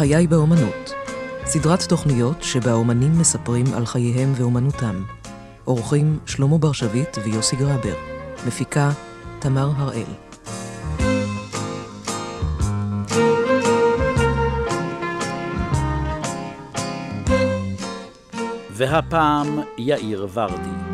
חיי באומנות, סדרת תוכניות שבה אומנים מספרים על חייהם ואומנותם. אורחים שלמה ברשבית ויוסי גרבר. מפיקה תמר הראל. והפעם יאיר ורדי.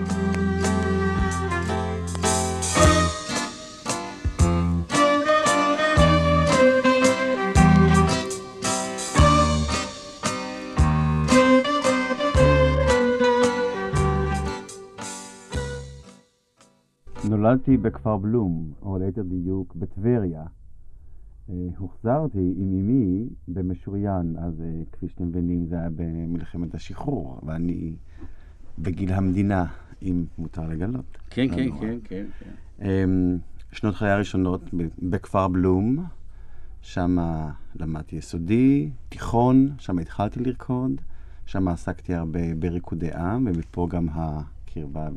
נולדתי בכפר בלום, או ליתר דיוק בטבריה. אה, הוחזרתי עם אמי במשוריין, אז אה, כפי שאתם מבינים זה היה במלחמת השחרור, ואני בגיל המדינה, אם מותר לגלות. כן, לא כן. כן, כן, כן. אמ, שנות חיי הראשונות בכפר בלום, שם למדתי יסודי, תיכון, שם התחלתי לרקוד, שם עסקתי הרבה בריקודי עם, ומפה גם הקרבה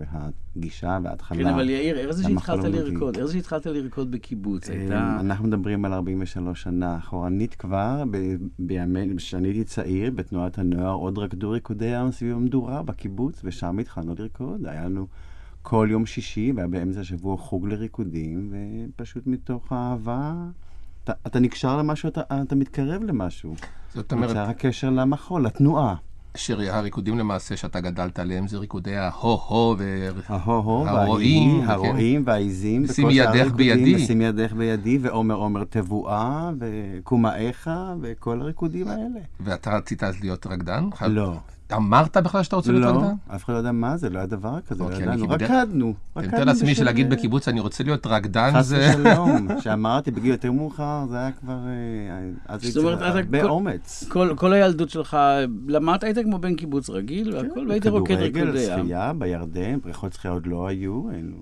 והגישה וההתחלה. כן, אבל יאיר, איך זה שהתחלת. לרקוד? איך זה שהתחלת לרקוד בקיבוץ? אמ, הייתה... אנחנו מדברים על 43 שנה אחורנית כבר, ב- בימי, כשאני הייתי צעיר, בתנועת הנוער עוד רקדו ריקודי עם סביב המדורה בקיבוץ, ושם התחלנו לרקוד. היה לנו כל יום שישי, והיה באמצע השבוע חוג לריקודים, ופשוט מתוך אהבה, אתה, אתה נקשר למשהו, אתה, אתה מתקרב למשהו. זאת אומרת, הקשר למחול, לתנועה. שהריקודים למעשה שאתה גדלת עליהם זה ריקודי ההו-הו ו... ההו-הו, הרועים, והעיזים. שאר ידך בידי. ושימי ידך בידי, ועומר עומר תבואה, וקומאיך, וכל הריקודים האלה. ואתה רצית אז להיות רקדן? לא. אמרת בכלל שאתה רוצה להיות לא, רקדן? אף אחד לא יודע מה זה, לא היה דבר כזה, לא אוקיי, ידענו, אני בדרך- רקדנו. אני מתאר לעצמי שלהגיד בקיבוץ אני רוצה להיות רקדן חס זה... ושלום, שאמרתי בגיל יותר מאוחר, זה היה כבר, אה, אז זאת אומרת, אתה הרבה כל- אומץ. כל, כל הילדות שלך, למדת, היית כמו בן קיבוץ רגיל, והכל, והיית רוקד כן, כדורגל, ריקודי עם. שחייה בירדן, בריכות שחייה עוד לא היו, היינו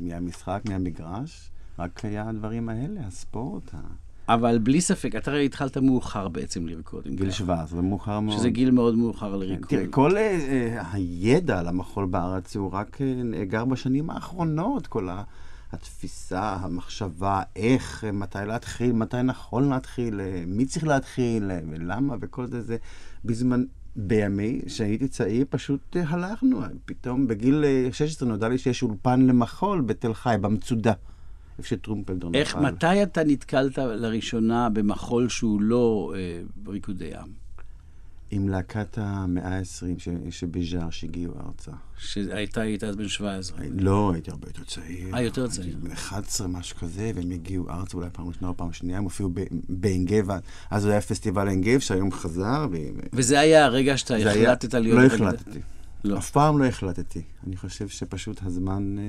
מהמשחק, מהמגרש, רק היה הדברים האלה, הספורט, ה- אבל בלי ספק, אתה הרי התחלת מאוחר בעצם לרקוד. גיל ככה. 17, זה מאוחר מאוד. שזה גיל מאוד מאוחר כן, לריקוד. תראה, כל אה, אה, הידע על המחול בארץ הוא רק אה, נאגר בשנים האחרונות, כל ה- התפיסה, המחשבה, איך, מתי להתחיל, מתי נכון להתחיל, מי צריך להתחיל, ולמה, וכל זה, זה בזמן, בימי, כשהייתי צעיר, פשוט הלכנו. פתאום בגיל אה, 16 נודע לי שיש אולפן למחול בתל חי, במצודה, איפה שטרומפלדור איך, נפל. מתי אתה נתקלת לראשונה במחול שהוא לא אה, ריקודי עם? עם להקת המאה ה-20 ש- שבז'אר שהגיעו ארצה. שהייתה היית אז בן 17. לא, הייתי הרבה יותר צעיר. אה, יותר צעיר. הייתי בן 11, משהו כזה, והם הגיעו ארצה אולי פעם ראשונה או פעם שנייה, הם הופיעו בעין גב, אז זה היה פסטיבל עין גב, שהיום חזר, ו... וזה היה הרגע שאתה היה- החלטת להיות... לא? החלטתי. לא. אף פעם לא החלטתי. אני חושב שפשוט הזמן... אה,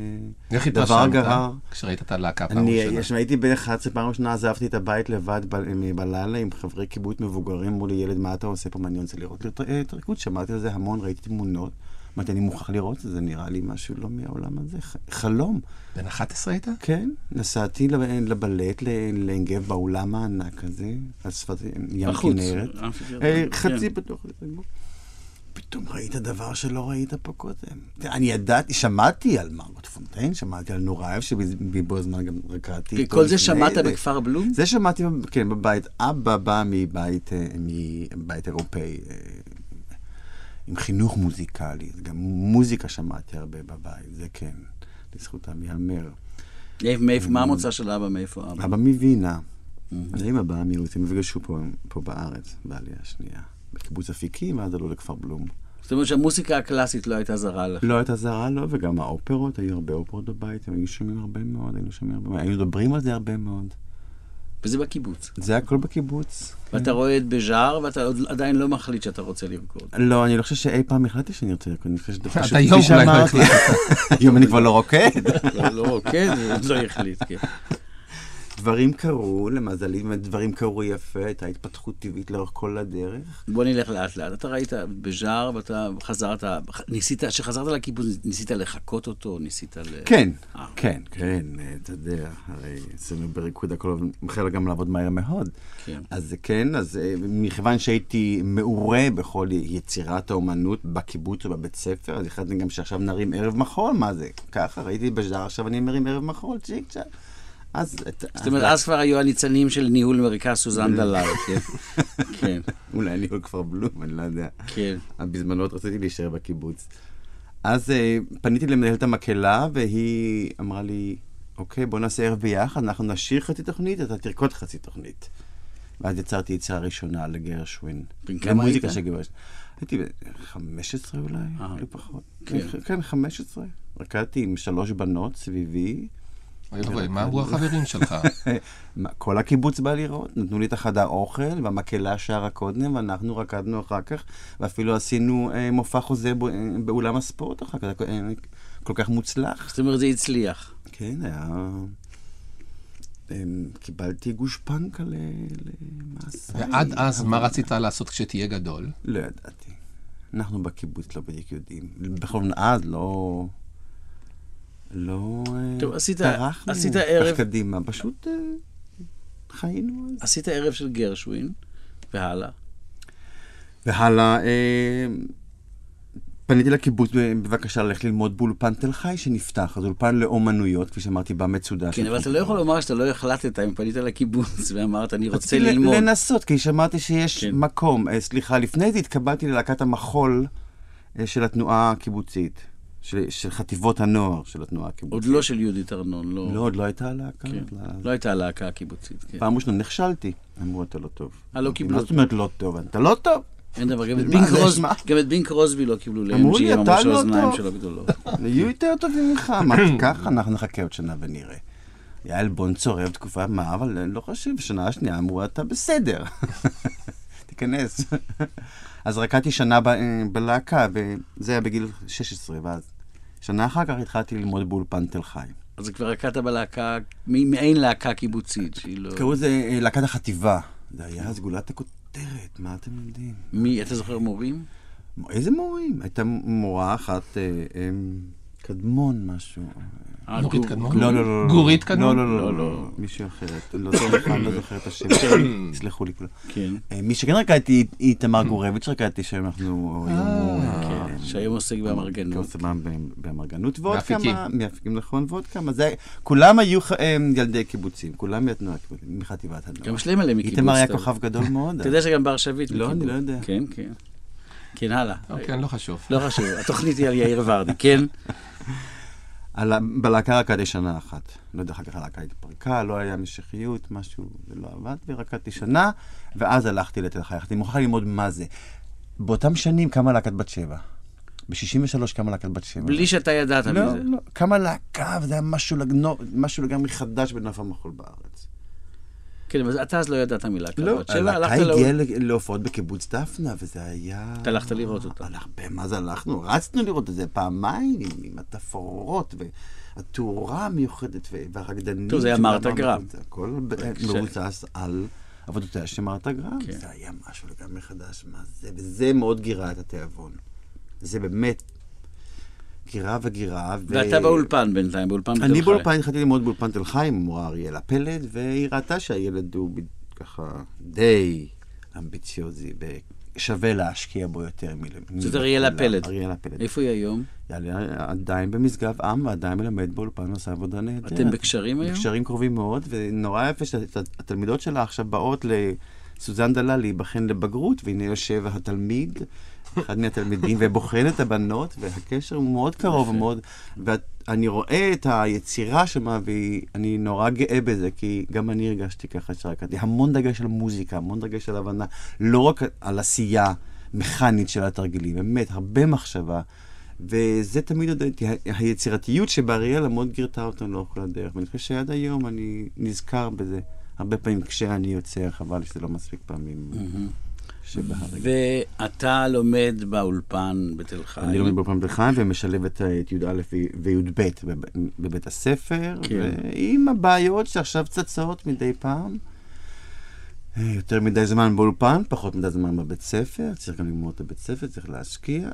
איך דבר התרשמת גרר. כשראית את הלהקה פעם אני, ראשונה? כשהייתי בן 11, פעם ראשונה עזבתי את הבית לבד ב- בלילה עם חברי קיבוץ מבוגרים, אמרו לי, ילד, מה אתה עושה פה? אני רוצה לראות את אה, הריקוד, שמעתי על זה המון, ראיתי תמונות. אמרתי, אני מוכרח לראות את זה, נראה לי משהו לא מהעולם הזה, ח- חלום. בן 11 היית? כן, נסעתי לב- לבלט, ל- לעין גב, באולם הענק הזה, על שפת ים. כנרת. אה, כן. חצי פתוח. פתאום ראית דבר שלא ראית פה קודם. אני ידעתי, שמעתי על מרגוט פונטיין, שמעתי על נורייב, שבו הזמן גם. איתו וכל זה שמעת זה. בכפר בלום? זה שמעתי, כן, בבית. אבא בא מבית, אה, מבית אירופאי, אה, עם חינוך מוזיקלי. גם מוזיקה שמעתי הרבה בבית, זה כן, לזכותם ייאמר. מאיפה- מה המוצא של אבא? מאיפה אבא? אבא מווינה. אז אמא באה נפגשו פה, פה בארץ, בעלייה השנייה. בקיבוץ אפיקים, ואז עלו לכפר בלום. זאת אומרת שהמוסיקה הקלאסית לא הייתה זרה לך. לא הייתה זרה, לא, וגם האופרות, היו הרבה אופרות בבית, הם היו שומעים הרבה מאוד, היינו שומעים הרבה מאוד, היינו מדברים על זה הרבה מאוד. וזה בקיבוץ. זה הכל בקיבוץ. ואתה רואה את בז'אר, ואתה עוד עדיין לא מחליט שאתה רוצה לרקוד. לא, אני לא חושב שאי פעם החלטתי שאני רוצה לרקוד, אני חושב שזה אתה כפי אולי לא שאמרתי, היום אני כבר לא רוקד. לא, לא רוקד, הוא לא החליט, כן. דברים קרו, למזלי, דברים קרו יפה, הייתה התפתחות טבעית לאורך כל הדרך. בוא נלך לאט לאט. אתה ראית בז'אר ואתה חזרת, ניסית, כשחזרת לקיבוץ, ניסית לחקות אותו, ניסית ל... כן, אה. כן, כן, אתה יודע, הרי אצלנו בריקוד הכל מתחיל גם לעבוד מהר מאוד. כן. אז כן, אז אה, מכיוון שהייתי מעורה בכל יצירת האומנות בקיבוץ ובבית ספר, אז החלטתי גם שעכשיו נרים ערב מחול, מה זה? ככה, ראיתי בז'אר, עכשיו אני מרים ערב מחול, צ'יק צ'אק. אז... זאת אומרת, אז כבר היו הניצנים של ניהול מרכז סוזן דלל, כן. כן, אולי ניהול כפר בלום, אני לא יודע. כן. בזמנו עוד רציתי להישאר בקיבוץ. אז אה, פניתי למנהלת המקהלה, והיא אמרה לי, אוקיי, בוא נעשה ערב ביחד, אנחנו נשאיר חצי תוכנית, אתה תרקוד חצי תוכנית. ואז יצרתי יצירה ראשונה לגרשווין. בן כמה היית? הייתי ב- 15 אולי, אה, לא פחות. כן, כן, 15. רקדתי עם שלוש בנות סביבי. אוי ואבוי, מה אמרו החברים שלך? כל הקיבוץ בא לראות, נתנו לי את החדר אוכל, והמקהלה שרה קודם, ואנחנו רקדנו אחר כך, ואפילו עשינו אה, מופע חוזה ב, אה, באולם הספורט אחר כך, זה היה, אה, כל כך מוצלח. זאת אומרת, זה הצליח. כן, היה... אה, קיבלתי גושפנקה למעשה. ועד אז, מה רצית לעשות כשתהיה גדול? לא ידעתי. אנחנו בקיבוץ לא בדיוק יודעים. בכל זאת, אז לא... לא אה, טוב, עשית- טרחנו עשית ערב- כך קדימה, פשוט אה, חיינו אז. עשית ערב של גרשווין, והלאה. והלאה, אה, פניתי לקיבוץ בבקשה ללכת ללמוד באולפן תל חי שנפתח, אז אולפן לאומנויות, כפי שאמרתי, במצודה. כן, אבל אתה לא יכול לומר שאתה לא החלטת אם פנית לקיבוץ ואמרת, אני רוצה רציתי ללמוד. לנסות, כי שמעתי שיש כן. מקום. אה, סליחה, לפני זה התקבלתי ללהקת המחול אה, של התנועה הקיבוצית, של, של חטיבות הנוער של התנועה עוד הקיבוצית. לא של יהודית ארנון, לא. לא, עוד לא הייתה להקה. כן. לא- לא הייתה הלהקה הקיבוצית, כן. פעם ראשונה נכשלתי, אמרו אתה לא טוב. אה, לא קיבלו מה זאת אומרת לא טוב? אתה לא טוב. אין דבר, גם את בין קרוסבי לא קיבלו להם, אמרו לי, אתה לא טוב. יהיו יותר טובים ממך, מה ככה? אנחנו נחכה עוד שנה ונראה. היה עלבון צורב תקופה, מה, אבל אני לא חושב, בשנה השנייה אמרו, אתה בסדר. תיכנס. אז רקדתי שנה ב- בלהקה, וזה היה בגיל 16, ואז שנה אחר כך התחלתי ללמוד באולפן תל חי. אז זה כבר רקדת בלהקה, מעין להקה קיבוצית, שהיא לא... קראו לזה אה, להקת החטיבה. זה היה אז גולת הכותרת, מה אתם יודעים? מי, אתה זוכר מורים? איזה מורים? הייתה מורה אחת, אה, אה, קדמון משהו. אה, נורית גור- קדמון? גור- לא, לא, לא. לא. גורית קדמון? לא, לא, לא, לא, לא. לא. מישהי אחרת. לא זוכר, לא את השם שלה. סלחו לי כולם. כן. אה, מי שכן רקדתי היא- היא תמר גורביץ', רקדתי שאנחנו היום הוא... אה, כן, שהיום עוסק באמרגנות. ב- באמרגנות ועוד. כמה, מאפיקים נכון, ועוד כמה. זה, כולם היו ילדי קיבוצים, כולם מהתנועה הקיבוצית, מחטיבת הנוער. גם שלהם עליהם מקיבוץ. איתמר היה כוכב גדול מאוד. אתה יודע שגם בר שביט לא, אני. לא יודע. כן, כן. כן, הלאה. אוקיי, לא חשוב. לא חשוב, התוכנית היא על יאיר ורדי, כן? על בלהקה רקדתי שנה אחת. לא יודע, אחר כך הלהקה התפרקה, לא היה המשכיות, משהו, זה לא עבד, ורקדתי שנה, ואז הלכתי לתל חי. אני מוכרח ללמוד מה זה. באותם שנים קמה להקת בת שבע. ב-63 קמה להקת בת שבע. בלי שאתה ידעת לא, מזה. לא, קמה להקה, וזה היה משהו, לגנו, משהו לגמרי חדש בנוף המחול בארץ. כן, אבל אתה אז לא ידעת מלהקה. לא, הלכת לא- הגיעה ל- להופעות בקיבוץ דפנה, וזה היה... אתה הלכת לראות אותה. מה זה הלכנו? רצנו לראות את זה פעמיים, עם, התפאורות, והתאורה המיוחדת, ו- והרקדנים. טוב, זה היה מרתה גרם. זה הכל מבוסס על עבודותיה של מרתה גרם. כן. זה היה משהו לגמרי חדש, מה זה, וזה מאוד גירה את התיאבון. זה באמת גירה וגירה. ו- ואתה באולפן בינתיים, באולפן אני חי. באולפן התחלתי ללמוד באולפן תל חי עם המורה אריאלה פלד, והיא ראתה שהילד הוא ככה די אמביציוזי, ושווה להשקיע בו יותר מ... זאת אריאלה פלד. אריאלה פלד. איפה היא היום? היא עדיין במשגב עם, ועדיין מלמד באולפן, עושה עבודה נהדרת. אתם בקשרים היום? בקשרים קרובים מאוד, ונורא יפה שהתלמידות שלה עכשיו באות לסוזן דלל להיבחן לבגרות, והנה יושב התלמיד, אחד מהתלמידים, ובוחן את הבנות, והקשר הוא מאוד קרוב, מאוד, ואני רואה את היצירה שמה, ואני נורא גאה בזה, כי גם אני הרגשתי ככה שרקדתי. המון דגש על מוזיקה, המון דגש על הבנה, לא רק על עשייה מכנית של התרגילים, באמת, הרבה מחשבה. וזה תמיד עוד הייתי, היצירתיות שבאריאלה מאוד גירתה אותנו לאורך כל הדרך, ואני חושב שעד היום אני נזכר בזה הרבה פעמים כשאני יוצא, חבל שזה לא מספיק פעמים שבהרגע. ואתה לומד באולפן בתל חי. אני לומד באולפן בחיים ומשלב את י"א וי"ב בב- בבית הספר, כן. ועם הבעיות שעכשיו צצות מדי פעם. אה, יותר מדי זמן באולפן, פחות מדי זמן בבית ספר, צריך גם ללמוד את הבית ספר, צריך להשקיע,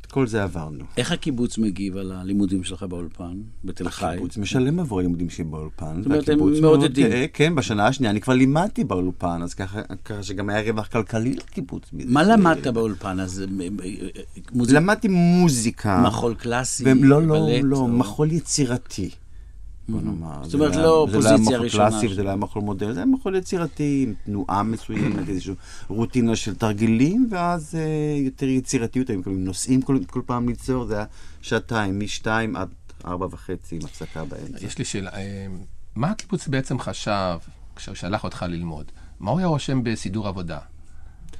את כל זה עברנו. איך הקיבוץ מגיב על הלימודים שלך באולפן, בתל חי? הקיבוץ משלם עבור הלימודים שלי באולפן. זאת אומרת, הם מעודדים. מאוד. כן, בשנה השנייה אני כבר לימדתי באולפן, אז ככה ככה שגם היה רווח כלכלי לקיבוץ. מה למדת באולפן? אז אה, אה, אה, מוזיקה, למדתי מוזיקה. מחול קלאסי, ולא, לא, בלט, לא, או- מחול יצירתי. בוא נאמר. זאת אומרת, היה- לא זה פוזיציה היה ראשונה קלאסי וזה לא היה מחול מודרני, זה היה מחול יצירתי, עם תנועה מסוימת, איזושהי רוטינה של תרגילים, ואז אה, יותר יצירתיות, היו מקבלים נושאים כל, כל פעם ליצור, זה היה שעתיים, משתיים עד ארבע וחצי, עם הפסקה באמצע. יש לי שאלה, אה, מה הקיבוץ בעצם חשב כשהוא שלח אותך ללמוד? מה הוא היה רושם בסידור עבודה?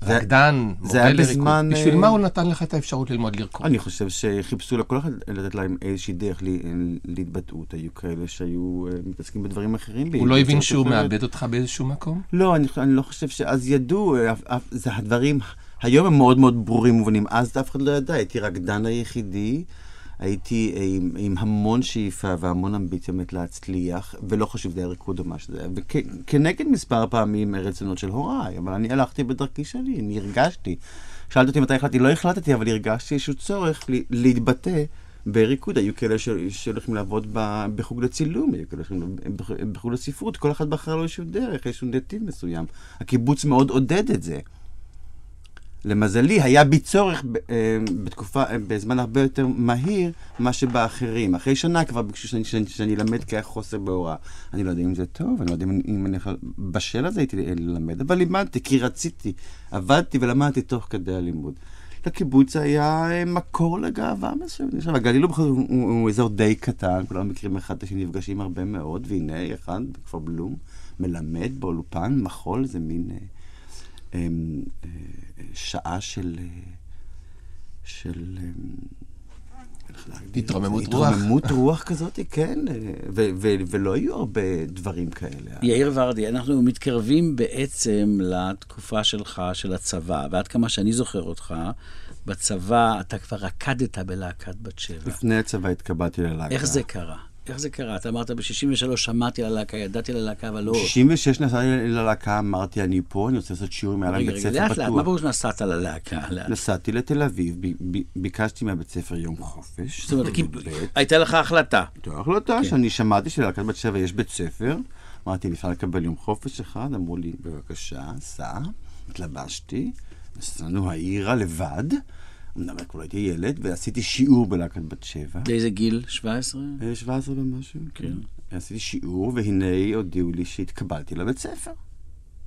רקדן, מורה לריקוד. בשביל אה, מה הוא נתן לך את האפשרות ללמוד לרקוד? אני חושב שחיפשו לכל אחד לתת להם איזושהי דרך ל- להתבטאות. היו כאלה שהיו אה, מתעסקים בדברים אחרים. הוא לא הבין שהוא. מאבד אותך באיזשהו מקום? לא, אני, אני לא חושב שאז ידעו, אה, זה הדברים, היום הם מאוד מאוד ברורים ומובנים, אז אף אחד לא ידע, הייתי רקדן היחידי, הייתי עם, עם המון שאיפה והמון אמביציה באמת להצליח, ולא חשוב, זה היה ריקוד או מה שזה היה, וכנגד מספר פעמים רצונות של הוריי, אבל אני הלכתי בדרכי שלי, אני הרגשתי. שאלת אותי מתי החלטתי, לא החלטתי, אבל הרגשתי איזשהו צורך להתבטא. בריקוד, היו כאלה שהולכים לעבוד בחוג לצילום, היו כאלה שהולכים בח- בחוג לספרות, כל אחד בחר לו איזשהו דרך, איזשהו נתיב מסוים. הקיבוץ מאוד עודד את זה. למזלי, היה בי צורך אה, בתקופה, אה, בזמן הרבה יותר מהיר, מה שבאחרים. אחרי שנה כבר ביקשו שאני, שאני, שאני אלמד כי היה חוסר בהוראה. אני לא יודע אם זה טוב, אני לא יודע אם, אם אני. בשל הזה הייתי ללמד, אבל לימדתי כי רציתי. עבדתי ולמדתי תוך כדי הלימוד. לקיבוץ היה אה, מקור לגאווה מסוימת. עכשיו, הגליל הוא, הוא, הוא, אזור די קטן, כולם מכירים אחד את השני, נפגשים הרבה מאוד, והנה אחד בכפר בלום מלמד באולפן מחול, זה מין אה, אה, אה, שעה של... אה, של... אה, את זה? התרוממות רוח. התרוממות רוח כזאת, כן, אה, ו- ו- ולא היו הרבה דברים כאלה. יאיר ורדי, אנחנו מתקרבים בעצם לתקופה שלך, של הצבא, ועד כמה שאני זוכר אותך, בצבא אתה כבר רקדת בלהקת בת שבע. לפני הצבא התקבלתי ללהקה. איך זה קרה? איך זה קרה? אתה אמרת ב-63 שמעתי על הלהקה, ידעתי על הלהקה, אבל לא... ב-66 נסעתי ללהקה, אמרתי, אני פה, אני רוצה לעשות שיעורים, היה להם רגע, בית רגע, ספר לאט לאט, מה פתוח. פירוש נסעת ללהקה? נסעתי לתל אביב, ביקשתי מהבית ספר יום חופש. זאת אומרת, י"ב. הייתה לך החלטה. הייתה החלטה כן. שאני שמעתי שללהקת בת שבע יש בית ספר. אמרתי, אפשר לקבל יום חופש אחד? אמרו לי, בבקשה, סע. התלבשתי, נסענו העירה לבד. אמנם כבר הייתי ילד, ועשיתי שיעור בלהקת בת שבע. באיזה גיל? 17? אה, 17 ומשהו, כן. עשיתי שיעור, והנה הודיעו לי שהתקבלתי לבית ספר.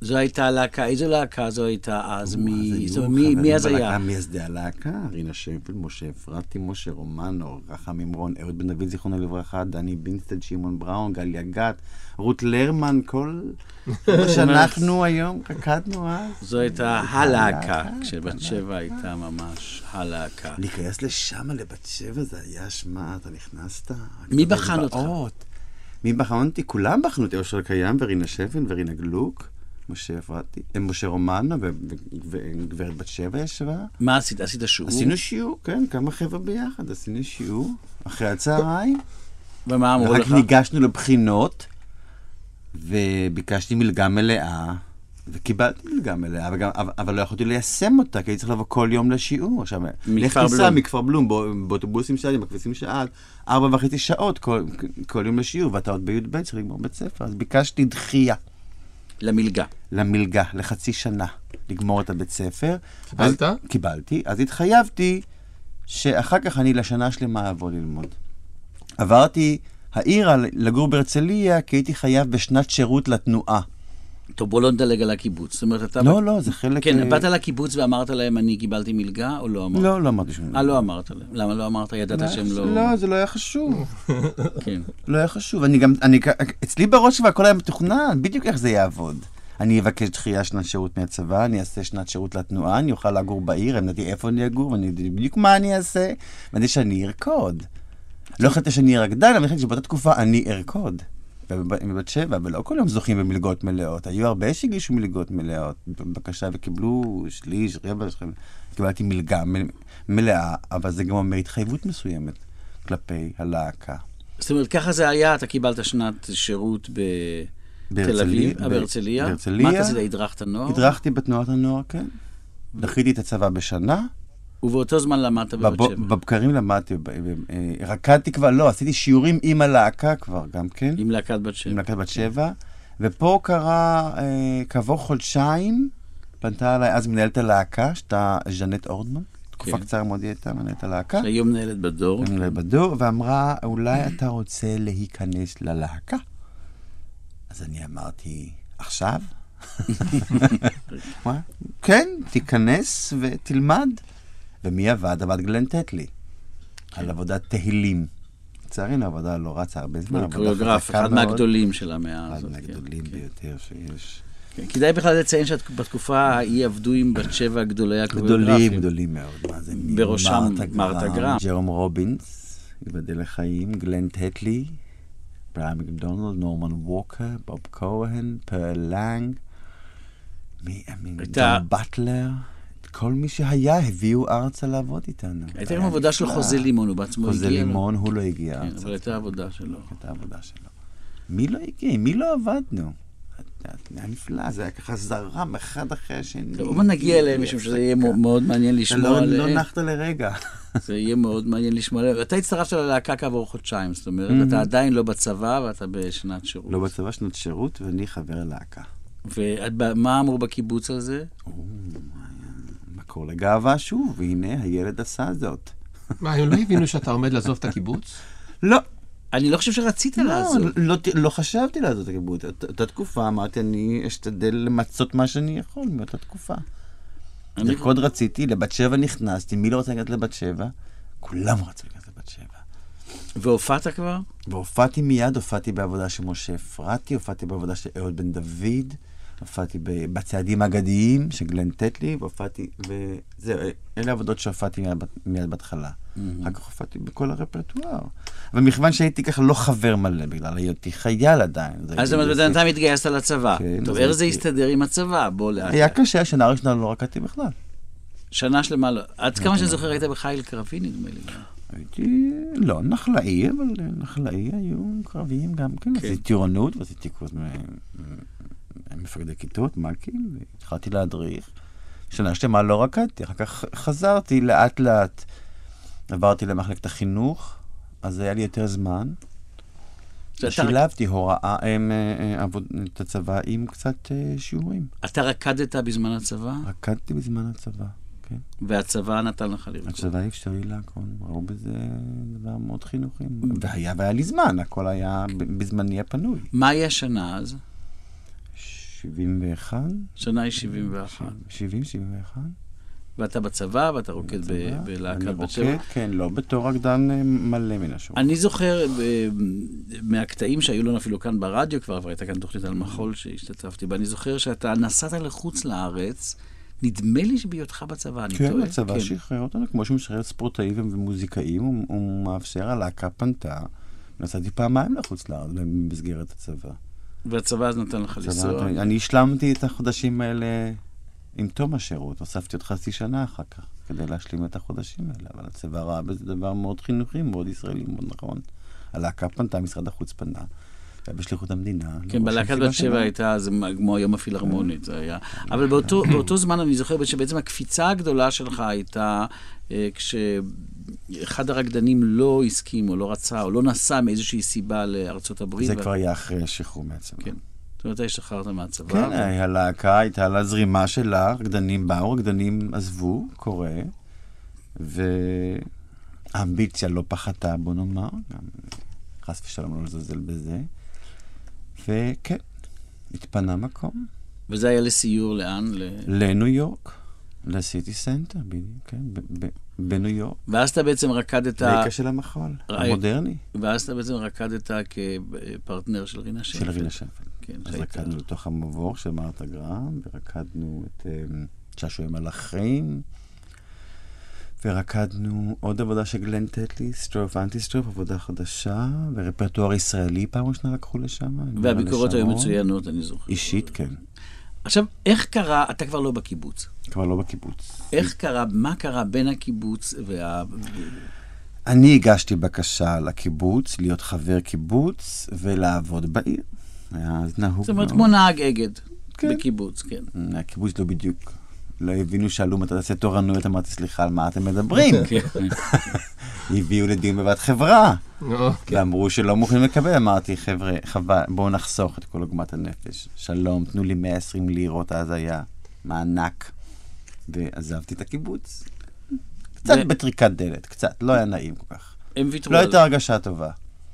זו הייתה להקה, איזו להקה זו הייתה אז? מי- היו אומרת, מי- מי אז היה? מייסדי הלהקה, רינה שפל, משה אפרתי, משה רומנו, רחם ממרון, אהוד בן דוד, זיכרונו לברכה, דני בינסטד, שמעון בראון, גליה גת, רות לרמן, כל מה שאנחנו היום רקדנו אז. זו הייתה הלהקה, כשבת שבע הייתה ממש הלהקה. להיכנס לשם, לבת שבע, זה היה שמע, אתה נכנסת. מי בחן אותך? מי בחן אותי? כולם בחנו אותי, אושר קיים ורינה שפן ורינה גלוק, משה אפרתי, אה, משה ו- וגברת בת שבע ישבה. מה עשית? עשית שיעור? עשינו שיעור, כן, כמה חבר'ה ביחד, עשינו שיעור אחרי הצהריים. ומה אמרו לך? ניגשנו לבחינות, וביקשתי מלגה מלאה, וקיבלתי מלגה מלאה, אבל, גם, אבל, לא יכולתי ליישם אותה, כי הייתי צריך לבוא כל יום לשיעור. עכשיו, לך תיסע. מכפר בלום, בא- באוטובוסים שלי, בכביסים שעד, ארבע וחצי שעות כל, כל יום לשיעור, ואתה עוד בי"ב צריך לגמור בית ספר, אז ביקשתי דחייה למלגה. למלגה, לחצי שנה, לגמור את הבית ספר. קיבלת? אז, קיבלתי, אז התחייבתי שאחר כך אני לשנה שלמה אבוא ללמוד. עברתי העירה לגור בהרצליה, כי הייתי חייב בשנת שירות לתנועה. טוב, בוא לא נדלג על הקיבוץ. זאת אומרת, אתה... לא, לא, זה חלק... כן, אה, באת לקיבוץ ואמרת להם, אני קיבלתי מלגה, או לא אמרת? לא, לא אמרתי שום אה, לא אמרת להם. למה לא אמרת? ידעת שהם לא... לא, זה לא היה חשוב. כן. לא היה חשוב. אני גם, אני, אצלי בראש כבר הכל היה מתוכנן, בדיוק איך זה יעבוד. אני אבקש דחייה שנת שירות מהצבא, אני אעשה שנת שירות לתנועה, אני אוכל לגור בעיר, אני ידעתי איפה אני אגור, ואני ידעתי בדיוק מה אני אעשה, ואני ידעתי שאני ארקוד. לא החלטתי שאני אהיה רקדן, אבל החלטתי שבאותה תקופה אני ארקוד. ובב- בבת שבע, ולא כל יום זוכים במלגות מלאות. היו הרבה שהגישו מלגות מלאות, בבקשה, וקיבלו שליש, רבע. קיבלתי מלגה מלאה, אבל זה גם אומר התחייבות מסוימת כלפי הלהקה. זאת אומרת, ככה זה היה, אתה קיבלת שנת שירות בתל בהרצליה- אביב, ב- בהרצליה. בהרצליה. מה אתה עשית? הדרכת נוער? הדרכתי בתנועת הנוער, כן. דחיתי את הצבא בשנה, ובאותו זמן למדת בבת בב- שבע. בבקרים למדתי, אה, רקדתי כבר, לא, עשיתי שיעורים עם הלהקה כבר גם כן, עם להקת בת שבע. עם להקת בת שבע, ופה קרה, אה, כעבור חודשיים, פנתה אליי אז מנהלת הלהקה, שהייתה ז'נט אורדמן, תקופה כן. קצרה מאוד היא הייתה מנהלת הלהקה. שהיום מנהלת בדור. מנהלת בדור, ואמרה, אולי אתה רוצה להיכנס ללהקה? אז אני אמרתי, עכשיו? כן, תיכנס ותלמד. ומי עבד? עבד גלן טטלי. על עבודת תהילים. לצערנו העבודה לא רצה הרבה זמן. קוריאוגרף, אחד. מהגדולים של המאה אחד הזאת. כן. מהגדולים ביותר שיש. כן. כדאי בכלל לציין שבתקופה ההיא עבדו עם בת שבע גדולי הקוריאוגרפים. גדולים, גדולים מאוד. מה זה? בראשם מרתה גרם. ג'רום רובינס, ייבדל לחיים, גלן טטלי, בריאן מקדונלד, נורמן ווקר, בוב כהן, פרל לנג, מי, מי, הייתה- דון באטלר, כל מי שהיה הביאו ארצה לעבוד איתנו. הייתה גם עבודה של נפלא. חוזה לימון, הוא בעצמו הגיע. חוזה. לימון, הוא לא הגיע כן, ארצה. אבל הייתה עבודה שלו. הייתה עבודה שלו. מי לא הגיע? מי לא עבדנו? היה נפלא, זה היה ככה זרם אחד אחרי השני. טוב, אבל נגיע אליהם, משום שזה יהיה. מאוד מעניין לשמוע לא, לא עליהם. נחת לרגע. זה יהיה מאוד מעניין לשמוע עליהם. אתה הצטרפת ללהקה כעבור חודשיים, זאת אומרת, אתה עדיין לא בצבא ואתה בשנת שירות. לא בצבא שנות שירות, ואני חבר להקה. ומה אמרו בקיבוץ על זה? מקור לגאווה שוב, והנה הילד עשה זאת. מה, הם לא הבינו שאתה עומד לעזוב את הקיבוץ? לא, אני לא חושב שרצית לא, לעזוב. לא, לא חשבתי לעזוב את הקיבוץ. אות- אותה תקופה אמרתי, אני אשתדל למצות מה שאני יכול מאותה תקופה. אני- לרקוד רציתי, לבת שבע נכנסתי, מי לא רוצה להיכנס לבת שבע? כולם רצו להיכנס לבת שבע. והופעת כבר? והופעתי מיד, הופעתי בעבודה של משה אפרתי, הופעתי בעבודה של אהוד בן דוד, הופעתי בצעדים האגדיים של גלן טטלי, והופעתי, וזהו, אלה העבודות שהופעתי מיד, מיד בהתחלה. אחר כך הופעתי בכל הרפרטואר. אבל מכיוון שהייתי ככה לא חבר מלא, בגלל היותי חייל עדיין. אז זאת אומרת, בינתיים התגייסת לצבא. כן, טוב, איך זה יסתדר עם הצבא? בוא לאט. היה קשה, השנה הראשונה לא רקדתי בכלל. שנה שלמה לא. עד כמה שאני זוכר, היית בחיל קרבי, נדמה לי. הייתי, לא נחלאי, אבל נחלאי היו קרביים גם כן. עשיתי טירונות ועשיתי קורס מ- מ- מפקדי כיתות, מ"כים, והתחלתי להדריך. שנה שלמה לא רקדתי, אחר כך חזרתי לאט לאט. עברתי למחלקת החינוך, אז היה לי יותר זמן. שילבתי הוראה, הם, אה, אה, עבוד, את הצבא עם קצת אה, שיעורים. אתה רקדת בזמן הצבא, רקדתי בזמן הצבא, כן. והצבא נתן לך לרקוד. הצבא אפשר לי להכל, ראו בזה דבר מאוד חינוכי. והיה, והיה לי זמן, הכל היה בזמני הפנוי. מהי השנה אז? 71? שנה היא 71. 70, 71? ואתה בצבא, ואתה רוקד. בלהקת אני בת שבע. רוקד, כן, לא בתור רקדן אה, מלא מן השורה. אני זוכר אה, מהקטעים שהיו לנו אפילו כאן ברדיו כבר, והייתה כאן תוכנית על מחול שהשתתפתי בה, אני זוכר שאתה נסעת לחוץ לארץ, נדמה לי שבהיותך בצבא, אני טועה. כן, הצבא כן. שחרר אותנו, כמו שהוא משחרר ספורטאים ומוזיקאים, הוא מאפשר, הלהקה פנתה. נסעתי פעמיים לחוץ לארץ במסגרת הצבא. והצבא אז נתן לך לנסוע. אני השלמתי את החודשים האלה עם תום השירות, הוספתי עוד חצי שנה אחר כך, כדי להשלים את החודשים האלה, אבל הצבא ראה בזה דבר מאוד חינוכי, מאוד ישראלי, מאוד נכון. הלהקה פנתה, משרד החוץ פנה, בשליחות המדינה. כן, לא בלהקת רושם בת שבע. הייתה, זה כמו היום הפילהרמונית, זה היה. אבל באותו, באותו זמן אני זוכר שבעצם הקפיצה הגדולה שלך הייתה אה, כשאחד הרקדנים לא הסכים או לא רצה או לא נסע מאיזושהי סיבה לארצות הברית. זה כבר היה אחרי השחרור מהצבא. כן. זאת אומרת, השתחררת מהצבא. כן, הלהקה הייתה לה זרימה שלה, רקדנים באו, רקדנים עזבו, קורה, והאמביציה לא פחתה, בוא נאמר, גם חס ושלום לא לזלזל בזה, וכן, התפנה מקום וזה היה לסיור לאן? ל... לניו יורק, לסיטי סנטר, בדיוק, כן, בניו יורק, ואז אתה בעצם רקדת, רקע של המחול, המודרני, ואז אתה בעצם רקדת כפרטנר של רינה שיינפלד. של רינה שיינפלד. כן, אז רקדנו לתוך המבוך של מרתה גרהם, ורקדנו את אמ, שעשועי מלאכים, ורקדנו עוד עבודה של גלן טטלי, סטרוף אנטי סטרוף, עבודה חדשה, ורפרטואר ישראלי פעם ראשונה לקחו לשם. והביקורות היו. מצוינות, אני זוכר. אישית, כן. עכשיו, איך קרה, אתה כבר לא בקיבוץ. כבר לא בקיבוץ. איך קרה, מה קרה בין הקיבוץ וה... אני הגשתי בקשה לקיבוץ, להיות חבר קיבוץ ולעבוד בעיר. היה אז נהוג זאת אומרת, מאוד. כמו נהג אגד כן. בקיבוץ, כן. הקיבוץ לא בדיוק. לא הבינו, שאלו מתי תעשה תורנויות, אמרתי, סליחה, על מה אתם מדברים? כן. הביאו לדיון בבת חברה, נו, ואמרו שלא מוכנים לקבל, אמרתי, חבר'ה, חבל, בואו נחסוך את כל עוגמת הנפש. שלום, תנו לי 120 לירות, אז היה מענק. ועזבתי את הקיבוץ. קצת בטריקת דלת, קצת, לא היה נעים כל כך. הם ויתרו לא הייתה הרגשה טובה.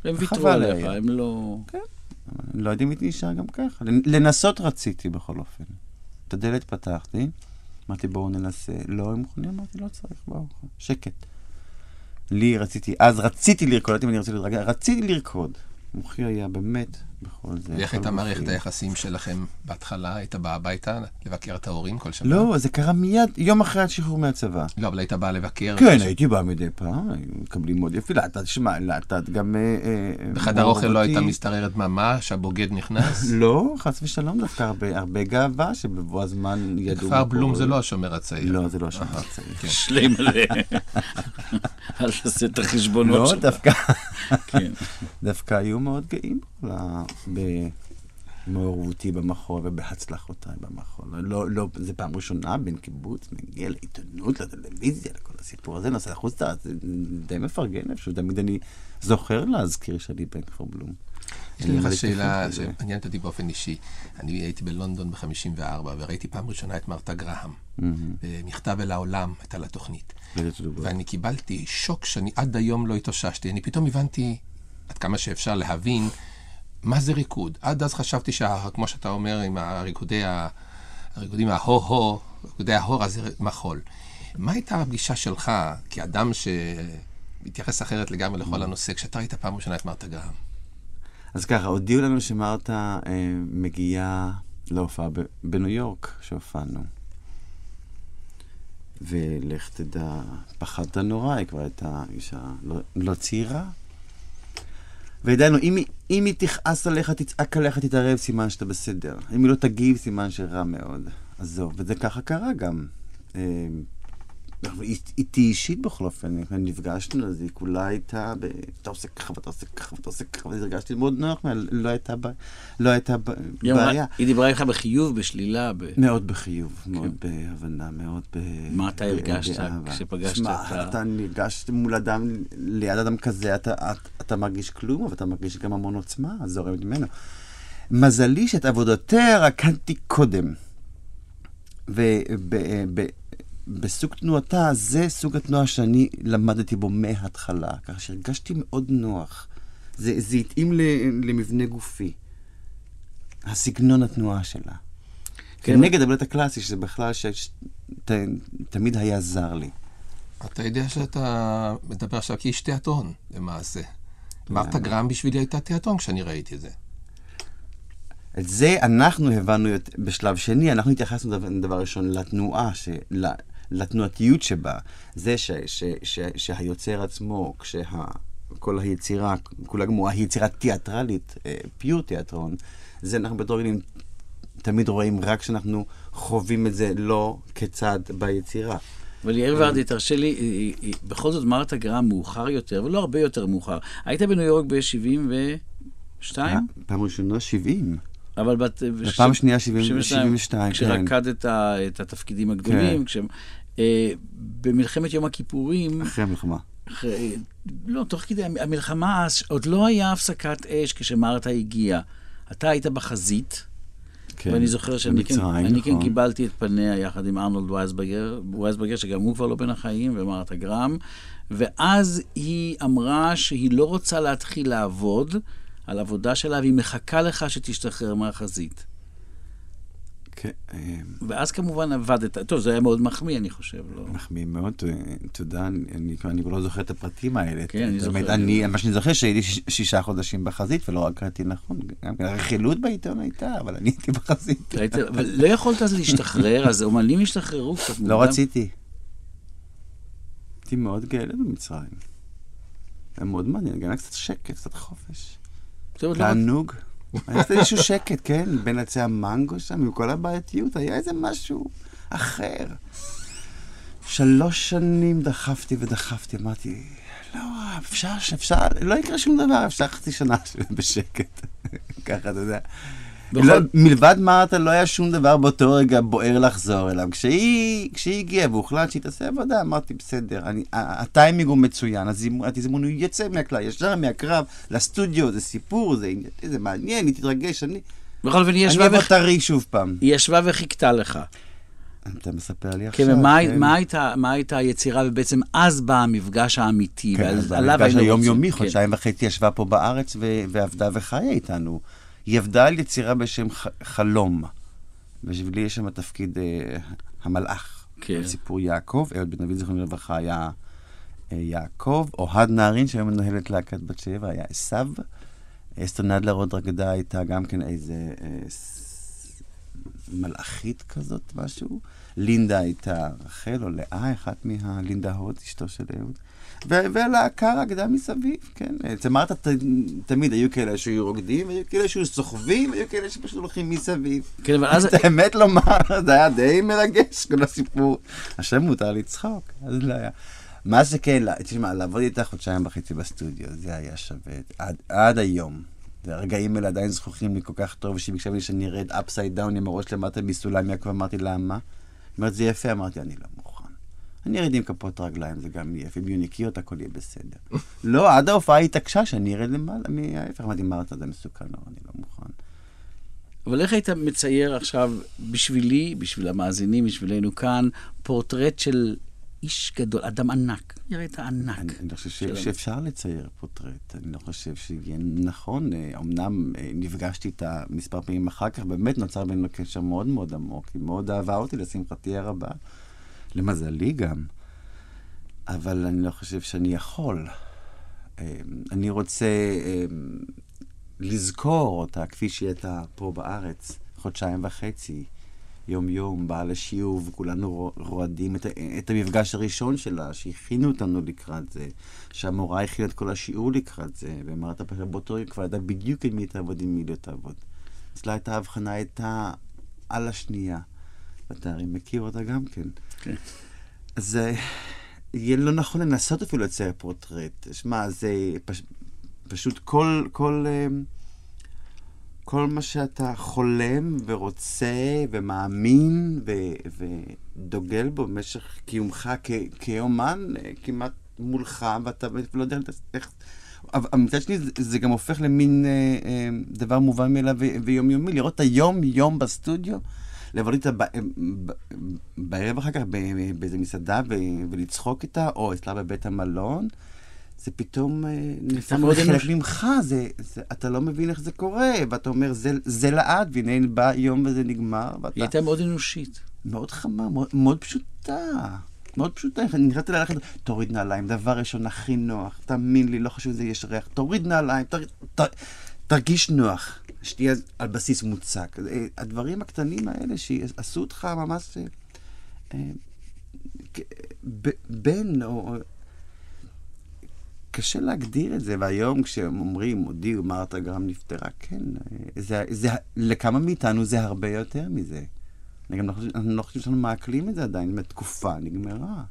הם ויתרו עליך. הם לא... אני לא יודע אם הייתי נשאר גם ככה. לנ- לנסות רציתי בכל אופן. את הדלת פתחתי, אמרתי בואו ננסה. לא, הם מוכנים, אמרתי לא צריך, בואו, שקט. לי רציתי, אז רציתי לרקוד, לא יודעת אם אני רציתי לרקוד, רציתי לרקוד. מוחי היה באמת בכל זה. ואיך הייתה מערכת. היחסים שלכם בהתחלה? היית בא הביתה לבקר את ההורים כל שנה? לא, זה קרה מיד, יום אחרי השחרור מהצבא. לא, אבל היית בא לבקר? כן, ש- הייתי בא מדי פעם, היו מקבלים מאוד יפי. לאט, תשמע, לאט גם... אה, אה, בחדר אוכל לא הייתה. מסתררת ממש, הבוגד נכנס? לא, חס ושלום, דווקא הרבה, הרבה גאווה שבבוא הזמן ידעו... כפר בלום. זה לא השומר הצעיר. לא, זה לא השומר הצעיר. כן. מלא. אל תעשה את החשבונות לא, שלך. דווקא, כן. דווקא היו מאוד גאים במעורבותי במחול ובהצלחותיי במחול. לא, לא, זה פעם ראשונה בין קיבוץ, מגיע לעיתונות, לטלוויזיה, לכל הסיפור הזה, נוסע החוצה, זה די מפרגן איפשהו, תמיד אני זוכר להזכיר שאני בן כפר בלום. יש לי לך שאלה לזה. שמעניינת אותי באופן אישי. אני הייתי בלונדון ב-54, וראיתי פעם ראשונה את מרתה גרהם. מכתב אל העולם הייתה לה תוכנית. ואני קיבלתי שוק שאני עד היום לא התאוששתי. אני פתאום הבנתי, עד כמה שאפשר להבין, מה זה ריקוד. עד אז חשבתי, שה, כמו שאתה אומר, עם הריקודי ה... הריקודים ההו-הו, ריקודי ההורה זה מחול. מה הייתה הפגישה שלך, כאדם שמתייחס אחרת לגמרי לכל הנושא, כשאתה ראית פעם ראשונה את מרתה גרהם? אז ככה, הודיעו לנו שמרתה אה, מגיעה להופעה ב- בניו יורק, שהופענו. ולך תדע, פחדת נורא, היא כבר הייתה אישה לא, לא צעירה. וידענו, אם, אם היא תכעס עליך, תצעק עליך, תתערב, סימן שאתה בסדר. אם היא לא תגיב, סימן שרע מאוד. עזוב, וזה ככה קרה גם. איתי אישית בכל אופן, נפגשנו, אז היא כולה הייתה. אתה עושה ככה ואתה עושה ככה ואתה עושה ככה, ואז הרגשתי מאוד נוח, לא הייתה. לא הייתה בעיה. היא דיברה איתך בחיוב, בשלילה, ב... מאוד בחיוב, מאוד בהבנה, מאוד ב... כן. מה אתה הרגשת. כשפגשת את ה- אתה נרגש מול אדם, ליד אדם כזה, אתה, מרגיש כלום, אבל אתה מרגיש גם המון עוצמה זורמת ממנו. מזלי שאת עבודותיה רקדתי קודם. ובסוג תנועתה, זה סוג התנועה שאני למדתי בו מההתחלה, ככה שהרגשתי מאוד נוח. זה, זה התאים ל- למבנה גופי. הסגנון התנועה שלה. כן. כנגד הבלט הקלאסי, שזה בכלל ש... ת... תמיד היה זר לי. אתה יודע שאתה מדבר עכשיו כאיש תיאטרון, למעשה. מרתה גרם בשבילי הייתה תיאטרון כשאני ראיתי את זה. את זה אנחנו הבנו בשלב שני, אנחנו התייחסנו דבר, ראשון לתנועה, ש... לתנועתיות שבה. זה ש... ש... ש... שהיוצר עצמו, כשה... כל היצירה, כולה גמורה, היא יצירה תיאטרלית, אה, פיור תיאטרון, זה אנחנו בתור ילדים תמיד רואים רק כשאנחנו חווים את זה לא כצד ביצירה. אבל יאיר ורדי, תרשה לי, היא- היא- בכל זאת מרתה גרם מאוחר יותר, ולא הרבה יותר מאוחר. היית בניו יורק ב-72? פעם ראשונה 70. אבל בת... בפעם שנייה 70 72, כן. כשרקדת את התפקידים הגדולים, כן. כש... אה, במלחמת יום הכיפורים, אחרי המלחמה. אחרי, לא, תוך כדי המ- המלחמה, אז עוד לא היה הפסקת אש כשמרתה הגיעה. אתה היית בחזית, כן, ואני זוכר שאני כן, אני כן נכון. קיבלתי את פניה יחד עם ארנולד וייסברגר, וייסברגר, שגם הוא כבר לא בין החיים, ומרתה גרם, ואז היא אמרה שהיא לא רוצה להתחיל לעבוד על עבודה שלה, והיא מחכה לך שתשתחרר מהחזית. כן, אה, ואז כמובן עבדת, טוב, זה היה מאוד מחמיא, אני חושב, לא? מחמיא מאוד, תודה, אני- כבר- לא זוכר את הפרטים האלה. כן, אני זוכר. אני, מה שאני זוכר, שהייתי שישה חודשים בחזית, ולא רק קראתי נכון. גם כן, הרכילות בעיתון הייתה, אבל אני הייתי בחזית. אבל לא יכולת אז להשתחרר, אז אומנים השתחררו קצת. לא רציתי. הייתי מאוד גאה במצרים. היה מאוד מעניין, גם היה קצת שקט, קצת חופש. לא רצ- תענוג. היה איזשהו שקט, כן, בין עצי המנגו שם, עם כל הבעייתיות, היה איזה משהו אחר. שלוש שנים דחפתי ודחפתי, אמרתי, לא, אפשר, אפשר, לא יקרה שום דבר, אפשר חצי שנה בשקט. ככה, אתה יודע. בכל- לא, מלבד מרתה לא היה שום דבר באותו רגע בוער לחזור אליו. כשהיא, כשהיא הגיעה והוחלט שהיא תעשה עבודה, אמרתי, בסדר, אני, הטיימינג הוא מצוין, הזימון, התזמון הוא יוצא מהכלל, ישר מהקרב, לסטודיו, זה סיפור, זה, זה מעניין, היא תתרגש, אני, בכל אופן, היא אני ישבה, אבוא וח... טרי שוב פעם. היא ישבה וחיכתה לך. אתה מספר לי עכשיו. כן, ומה מה הייתה מה הייתה היצירה, ובעצם אז בא המפגש האמיתי, כן, ועל- אז עליו המפגש היינו היומיומי, רוצים. כן. חודשיים וחצי ישבה פה בארץ ועבדה וחיה איתנו. היא עבדה על יצירה בשם ח- חלום. בשבילי יש שם תפקיד אה, המלאך. כן. סיפור יעקב, אהוד בן דוד זיכרונו לברכה היה אה, יעקב, אוהד נהרין, שהיום מנהלת להקת בת שבע, היה עשיו. אסתר נדלר עוד רקדה הייתה גם כן איזה אה, ס- מלאכית כזאת, משהו. לינדה הייתה רחל או לאה, אחת מהלינדה הוד, אשתו של אהוד. ו- והלהקה רקדה מסביב, כן. אצל מרתה תמיד היו כאלה שהיו רוקדים, והיו כאלה שהיו סוחבים, והיו כאלה שפשוט הולכים מסביב. כן, אבל אז... את האמת לומר, זה היה די מרגש, כל הסיפור. עכשיו מותר לצחוק, אז לא היה. מה שכן, לא, תשמע, לעבוד איתה חודשיים וחצי בסטודיו, זה היה שווה עד, עד היום. והרגעים האלה עדיין זכורים לי כל כך טוב, שהיא ביקשה ממני שאני ארד upside down עם הראש למטה מסולם, יעקב אמרתי לה, מה? היא אומרת, זה יפה, אמרתי, אני לא מוכן. אני ארד עם כפות רגליים, זה גם יהיה יפה, אם יהיו נקיות הכל יהיה בסדר. לא, עד ההופעה היא התעקשה שאני ארד למעלה, מהופך, אמרתי, מרתה, זה מסוכן, לא, אני לא מוכן. אבל איך היית מצייר עכשיו, בשבילי, בשביל המאזינים, בשבילנו כאן, פורטרט של איש גדול, אדם ענק. נראית ענק. אני, אני לא חושב ש. שאפשר לצייר פורטרט, אני לא חושב שיהיה נכון. אה, אמנם אה, נפגשתי איתה מספר פעמים אחר כך, באמת נוצר בינינו קשר מאוד מאוד עמוק, היא מאוד אהבה אותי, לשמחתי הרבה, למזלי גם. אבל אני לא חושב שאני יכול. אה, אני רוצה אה, לזכור אותה כפי שהיא הייתה פה בארץ, חודשיים וחצי. יום-יום, באה לשיעור, וכולנו רו- רועדים את, את המפגש הראשון שלה, שהכינו אותנו לקראת זה, שהמורה הכינה את כל השיעור לקראת זה, ואמרת באותו יום כבר ידעה בדיוק עם מי תעבוד, עם מי לא תעבוד. אצלה הייתה ההבחנה הייתה על השנייה. ואתה הרי מכיר אותה גם כן. כן. אז אה, יהיה לא נכון לנסות אפילו לצייר פורטרט. שמע, זה פש... פשוט כל, כל, אה, כל מה שאתה חולם ורוצה ומאמין ו... ודוגל בו במשך קיומך כ... כאומן אה, כמעט מולך, ואתה לא יודע איך... אבל מצד שני, זה, גם הופך למין אה, אה, דבר מובן מאליו ויומיומי. לראות את היום-יום בסטודיו, לבוא איתה בערב אחר כך באיזה מסעדה ולצחוק איתה, או אצלה בבית המלון, זה פתאום אה, נהפך מאוד אנוש. ממך, זה, זה, אתה לא מבין איך זה קורה, ואתה אומר, זה, זה לעד, והנה בא יום וזה נגמר, ואתה... היא הייתה מאוד אנושית. מאוד חמה, מאוד, מאוד פשוטה. מאוד פשוטה. אני נכנסתי ללכת, תוריד נעליים, דבר ראשון, הכי נוח. תאמין לי, לא חשוב איזה יש ריח. תוריד נעליים, תר, ת, תרגיש נוח. שתהיה על בסיס מוצק. אה, הדברים הקטנים האלה שעשו אותך ממש... אה, אה, בן, או... קשה להגדיר את זה, והיום כשאומרים, הודיעו, מרתה גרם נפטרה, כן, אה, זה, זה, לכמה מאיתנו זה הרבה יותר מזה. אני גם לא חושב, אני לא חושב שאנחנו מעכלים את זה עדיין, תקופה נגמרה.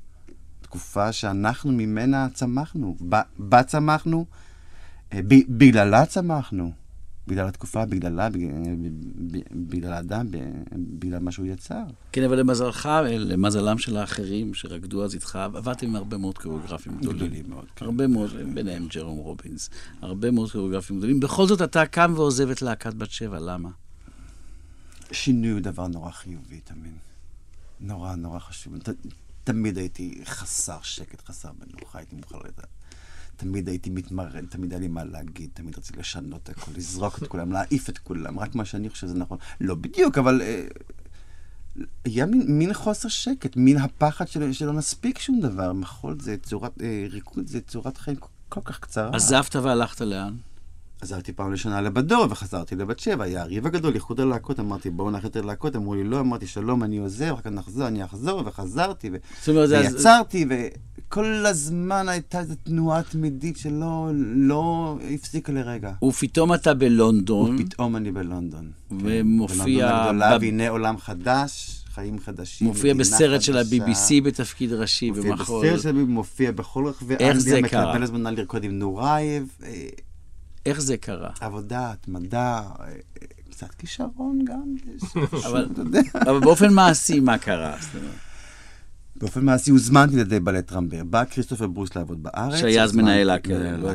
תקופה שאנחנו ממנה צמחנו. בה, צמחנו, בגללה צמחנו. בגלל התקופה, בגללה, בגלל, בגלל האדם, בגלל מה שהוא יצר. כן, אבל למזלך, למזלם של האחרים שרקדו אז איתך, עבדתם עם הרבה מאוד קוריאוגרפים גדולים. גדולים מאוד, כן. הרבה מאוד, ביניהם ג'רום רובינס. הרבה מאוד קוריאוגרפים גדולים. בכל זאת אתה קם ועוזב את להקת בת שבע, למה? שינוי הוא דבר נורא חיובי תמיד. נורא נורא חשוב. ת, תמיד הייתי חסר שקט, חסר מנוחה, הייתי מוכן לדעת. תמיד הייתי מתמרד, תמיד היה לי מה להגיד, תמיד רציתי לשנות הכל, לזרוק את כולם, להעיף את כולם, רק מה שאני חושב שזה נכון. לא בדיוק, אבל אה, היה מין, מין חוסר שקט, מין הפחד של, שלא נספיק שום דבר. מחול זה צורת, אה, ריקוד זה צורת חיים כל, כל כך קצרה. עזבת והלכת לאן? עזרתי פעם ראשונה לבדור וחזרתי לבת שבע, היה הריב הגדול, איחוד הלהקות, אמרתי בואו נלך יותר להקות, אמרו לי לא, אמרתי שלום, אני עוזב, אחר כך נחזור, אני אחזור, וחזרתי, ו... ויצרתי, וכל הזמן הייתה איזו תנועה תמידית שלא לא הפסיקה לרגע. ופתאום אתה בלונדון, ופתאום אני בלונדון. כן, ומופיע בלונדון הגדולה, ב- והנה עולם חדש, חיים חדשים. מופיע בסרט של חדשה. ה-BBC בתפקיד ראשי, מופיע במחול. בסרט של ה-BBC, מופיע בכל רחבי איך זה אנגליה, קרה? מקבל הזמנה לרקוד עם נורייב. איך זה קרה? עבודה, התמדה, קצת כישרון גם, אבל-. אבל באופן מעשי, מה קרה? באופן מעשי הוזמנתי לידי בלט רמבר. בא כריסטופר ברוס לעבוד בארץ. שהיה אז מנהל להקה, לא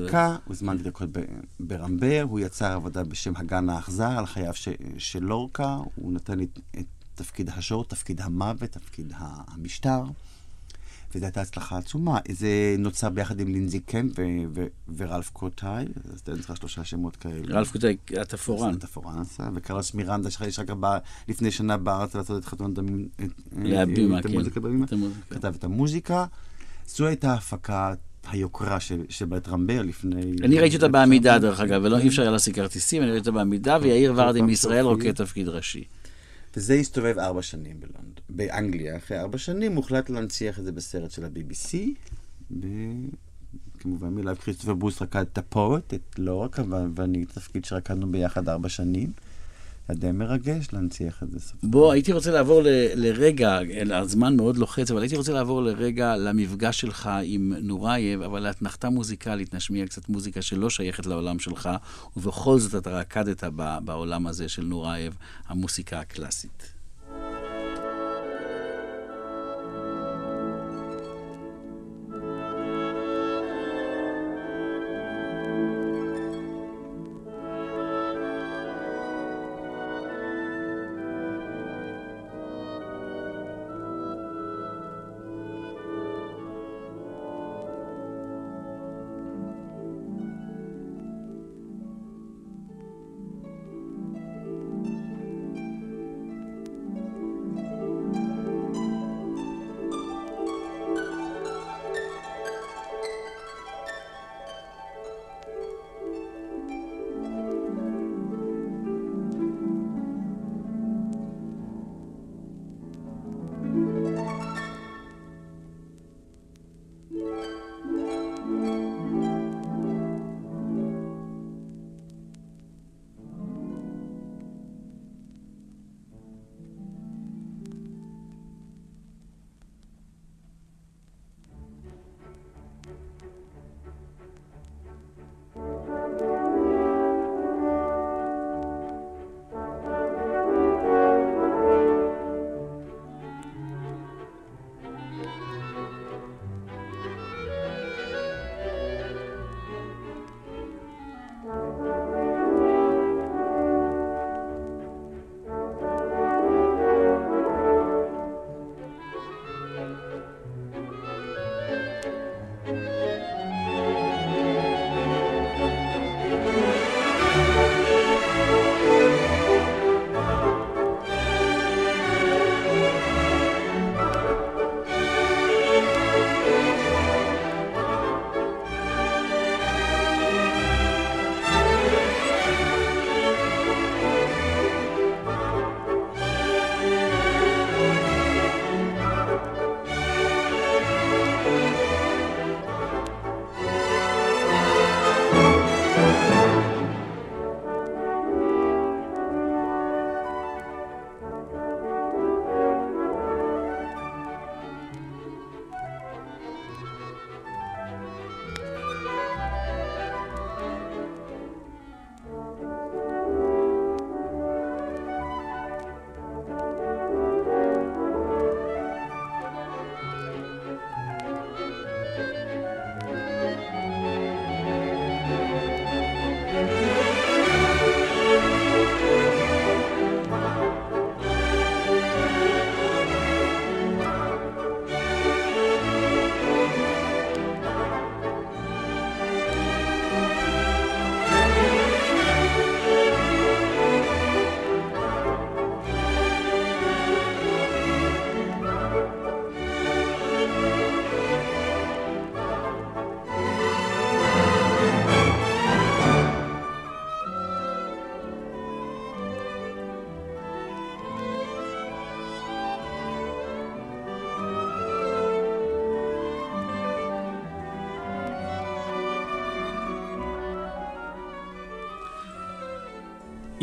הוזמנתי ב- ברמבר, הוא יצר עבודה בשם הגן האכזר על חייו של לורקה, הוא נתן לי את תפקיד השור, תפקיד המוות, תפקיד המשטר. וזו הייתה הצלחה עצומה. זה נוצר ביחד עם לינזי קמפ ורלף קוטאי, אז אתה צריך שלושה שמות כאלה. רלף קוטאי, התפורן. התפורן עשה, וקרלוס מירנדה, שיש רק לפני שנה בארץ לעשות את חתונת להבימה, כן. המוזיקה בבימה. כתב את המוזיקה. זו הייתה ההפקה היוקרה של בית רמבר לפני... אני ראיתי אותה בעמידה, דרך אגב, ולא אי אפשר היה להשיג כרטיסים, אני ראיתי אותה בעמידה, ויאיר ורדי מישראל רוקד תפקיד ראשי. וזה הסתובב ארבע שנים בלונד... באנגליה. אחרי ארבע שנים הוחלט להנציח את זה בסרט של ה-BBC. וכמובן מילה כריסטופר ברוס רקד את הפורט, את לא רק, ואני תפקיד שרקדנו ביחד ארבע שנים. די מרגש להנציח את זה. בוא, הייתי רוצה לעבור ל, לרגע, הזמן מאוד לוחץ, אבל הייתי רוצה לעבור לרגע למפגש שלך עם נורייב, אבל לאתנחתה מוזיקלית, נשמיע קצת מוזיקה שלא שייכת לעולם שלך, ובכל זאת אתה רקדת בעולם הזה של נורייב, המוסיקה הקלאסית.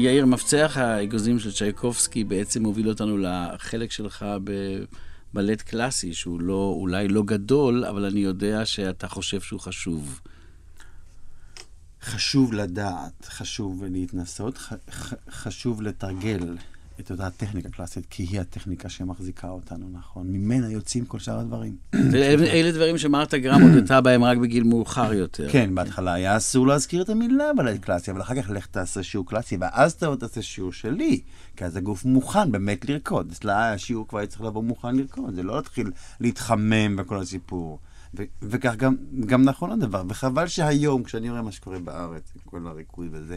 יאיר, מפצח האגוזים של צ'ייקובסקי בעצם מוביל אותנו לחלק שלך בבלט קלאסי, שהוא לא, אולי לא גדול, אבל אני יודע שאתה חושב שהוא חשוב. חשוב לדעת, חשוב להתנסות, ח, ח, חשוב לתרגל את אותה טכניקה קלאסית, כי היא הטכניקה שמחזיקה אותנו, נכון? ממנה יוצאים כל שאר הדברים. אלה דברים שמרתה גרם הודתה בהם רק בגיל מאוחר יותר. כן, בהתחלה היה אסור להזכיר את המילה בלט קלאסי, אבל אחר כך לך תעשה שיעור קלאסי, ואז אתה תעשה שיעור שלי, כי אז הגוף מוכן באמת לרקוד. אצלה השיעור כבר היה צריך לבוא מוכן לרקוד, זה לא להתחיל להתחמם בכל הסיפור. ו- וכך גם, גם נכון הדבר, וחבל שהיום, כשאני רואה מה שקורה בארץ, עם כל הריקוד וזה,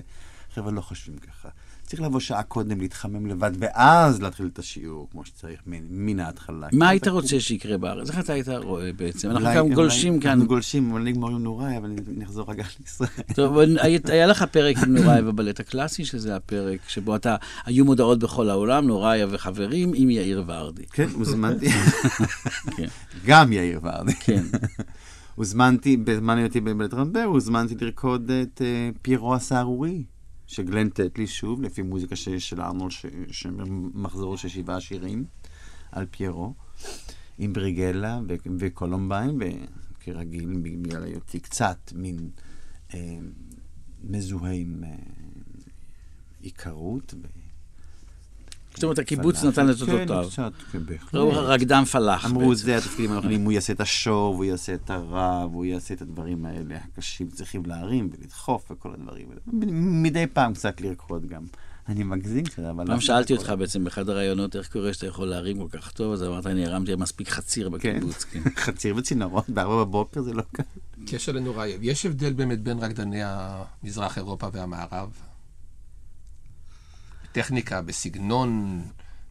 חבר'ה לא חושבים ככה. צריך לבוא שעה קודם, להתחמם לבד, ואז להתחיל את השיעור כמו שצריך, מן, מן ההתחלה. מה היית רוצה שיקרה בארץ? איך אתה היית רואה בעצם? אנחנו גם גולשים כאן. אנחנו גולשים, אבל נגמור עם נוראי, אבל נחזור רגע לישראל. טוב, היה לך פרק עם נוראיה בבלט הקלאסי, שזה הפרק שבו אתה, היו מודעות בכל העולם, נוראיה וחברים, עם יאיר ורדי. כן, הוזמנתי. כן. גם יאיר ורדי. כן. הוזמנתי, בזמן היותי בבלט רמבר, הוזמנתי לרקוד את אה, פיירו הסהרורי, שגלן טטלי שוב, לפי מוזיקה ש- של ארנולד, ש- שמחזור של שבעה שירים על פיירו, עם בריגלה ו- וקולומביין, וכרגיל, בגלל היותי קצת מין אה, מזוהה עם אה, עיקרות. זאת אומרת, הקיבוץ. נתן את כן, אותותיו. קצת, כן, בהחלט. ראו רקדן פלאח אמרו. זה התפקידים הנכונים, הוא יעשה את השואו, והוא יעשה את הרע, והוא יעשה את הדברים האלה הקשים, צריכים להרים ולדחוף וכל הדברים האלה. מדי פעם קצת לרקוד גם. אני מגזים קצת, אבל... פעם לא שאלתי. אותך בעצם באחד הראיונות, איך קורה שאתה יכול להרים כל כך טוב, אז אמרת, אני הרמתי מספיק חציר כן, בקיבוץ. כן. חציר וצינורות בארבע בבוקר זה לא קל. קשר לנוראי. יש הבדל באמת בין רקדני המזרח אירופה והמערב? בטכניקה, בסגנון,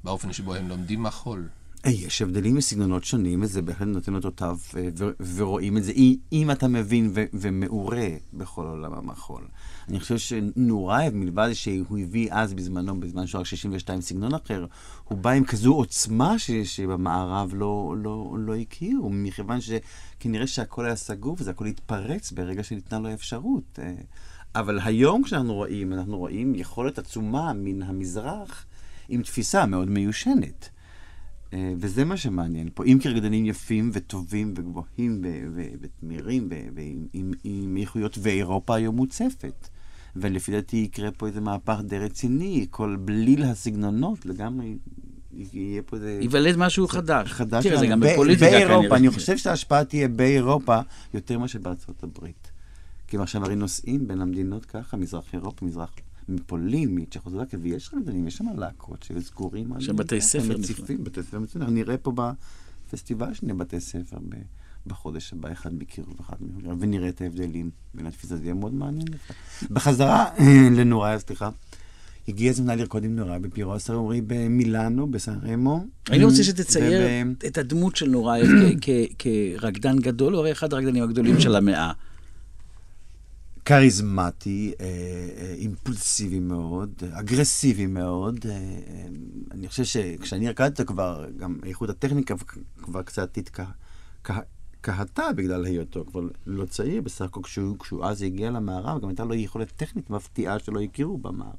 באופן שבו הם לומדים מחול. אה, יש הבדלים בסגנונות שונים, וזה בהחלט נותן אותותיו, אה, ו- ורואים את זה, אם- אתה מבין ומעורה בכל עולם המחול. אני חושב שנורייב, מלבד שהוא הביא אז בזמנו, בזמן שהוא רק 62 סגנון אחר, הוא בא עם כזו עוצמה ש- שבמערב לא, לא, לא הכירו, מכיוון שכנראה שהכל היה סגור וזה הכל התפרץ ברגע שניתנה לו אפשרות. אבל היום כשאנחנו רואים, אנחנו רואים יכולת עצומה מן המזרח עם תפיסה מאוד מיושנת. אה, וזה מה שמעניין פה. אם כי רקדנים יפים וטובים וגבוהים ותמירים ועם עם- עם איכויות, ואירופה היום מוצפת. ולפי דעתי יקרה פה איזה מהפך די רציני, כל בליל הסגנונות לגמרי, יהיה פה איזה... ייוולד משהו חדש. חדש. תראה, זה. גם בפוליטיקה באירופה, כנראה. אני חושב שההשפעה תהיה באירופה יותר מאשר בארצות הברית. כי הם עכשיו הרי נוסעים בין המדינות ככה, מזרח אירופה, מזרח... מפולין, מצ'כוסלובקיה, ויש רקדנים, יש שם להקות שהיו סגורים. על- יש שם בתי ככה, ספר מציפים, בתי ספר מצוין. אנחנו נראה פה בפסטיבל שני בתי ספר ב- בחודש הבא, אחד בקירוב ואחד בקירוב, ונראה את ההבדלים בין התפיסה, זה יהיה מאוד מעניין. דווקא. בחזרה לנוריה, סליחה. הגיע הזמן לרקוד עם נוריה בפירו הסרורי במילאנו, בסן רמו. אני רוצה שתצייר וב- את הדמות של כ- כרקדן גדול, הוא הרי אחד הרקדנים הגדולים של המאה. כריזמטי, אה, אה, אימפולסיבי מאוד, אגרסיבי מאוד. אה, אה, אני חושב שכשאני רקדתי כבר, גם איכות הטכניקה כבר קצת התקה- כה- קהתה בגלל היותו כבר לא צעיר, בסך הכל כשהוא, כשהוא אז הגיע למערב, גם הייתה לו יכולת טכנית מפתיעה שלא הכירו במערב.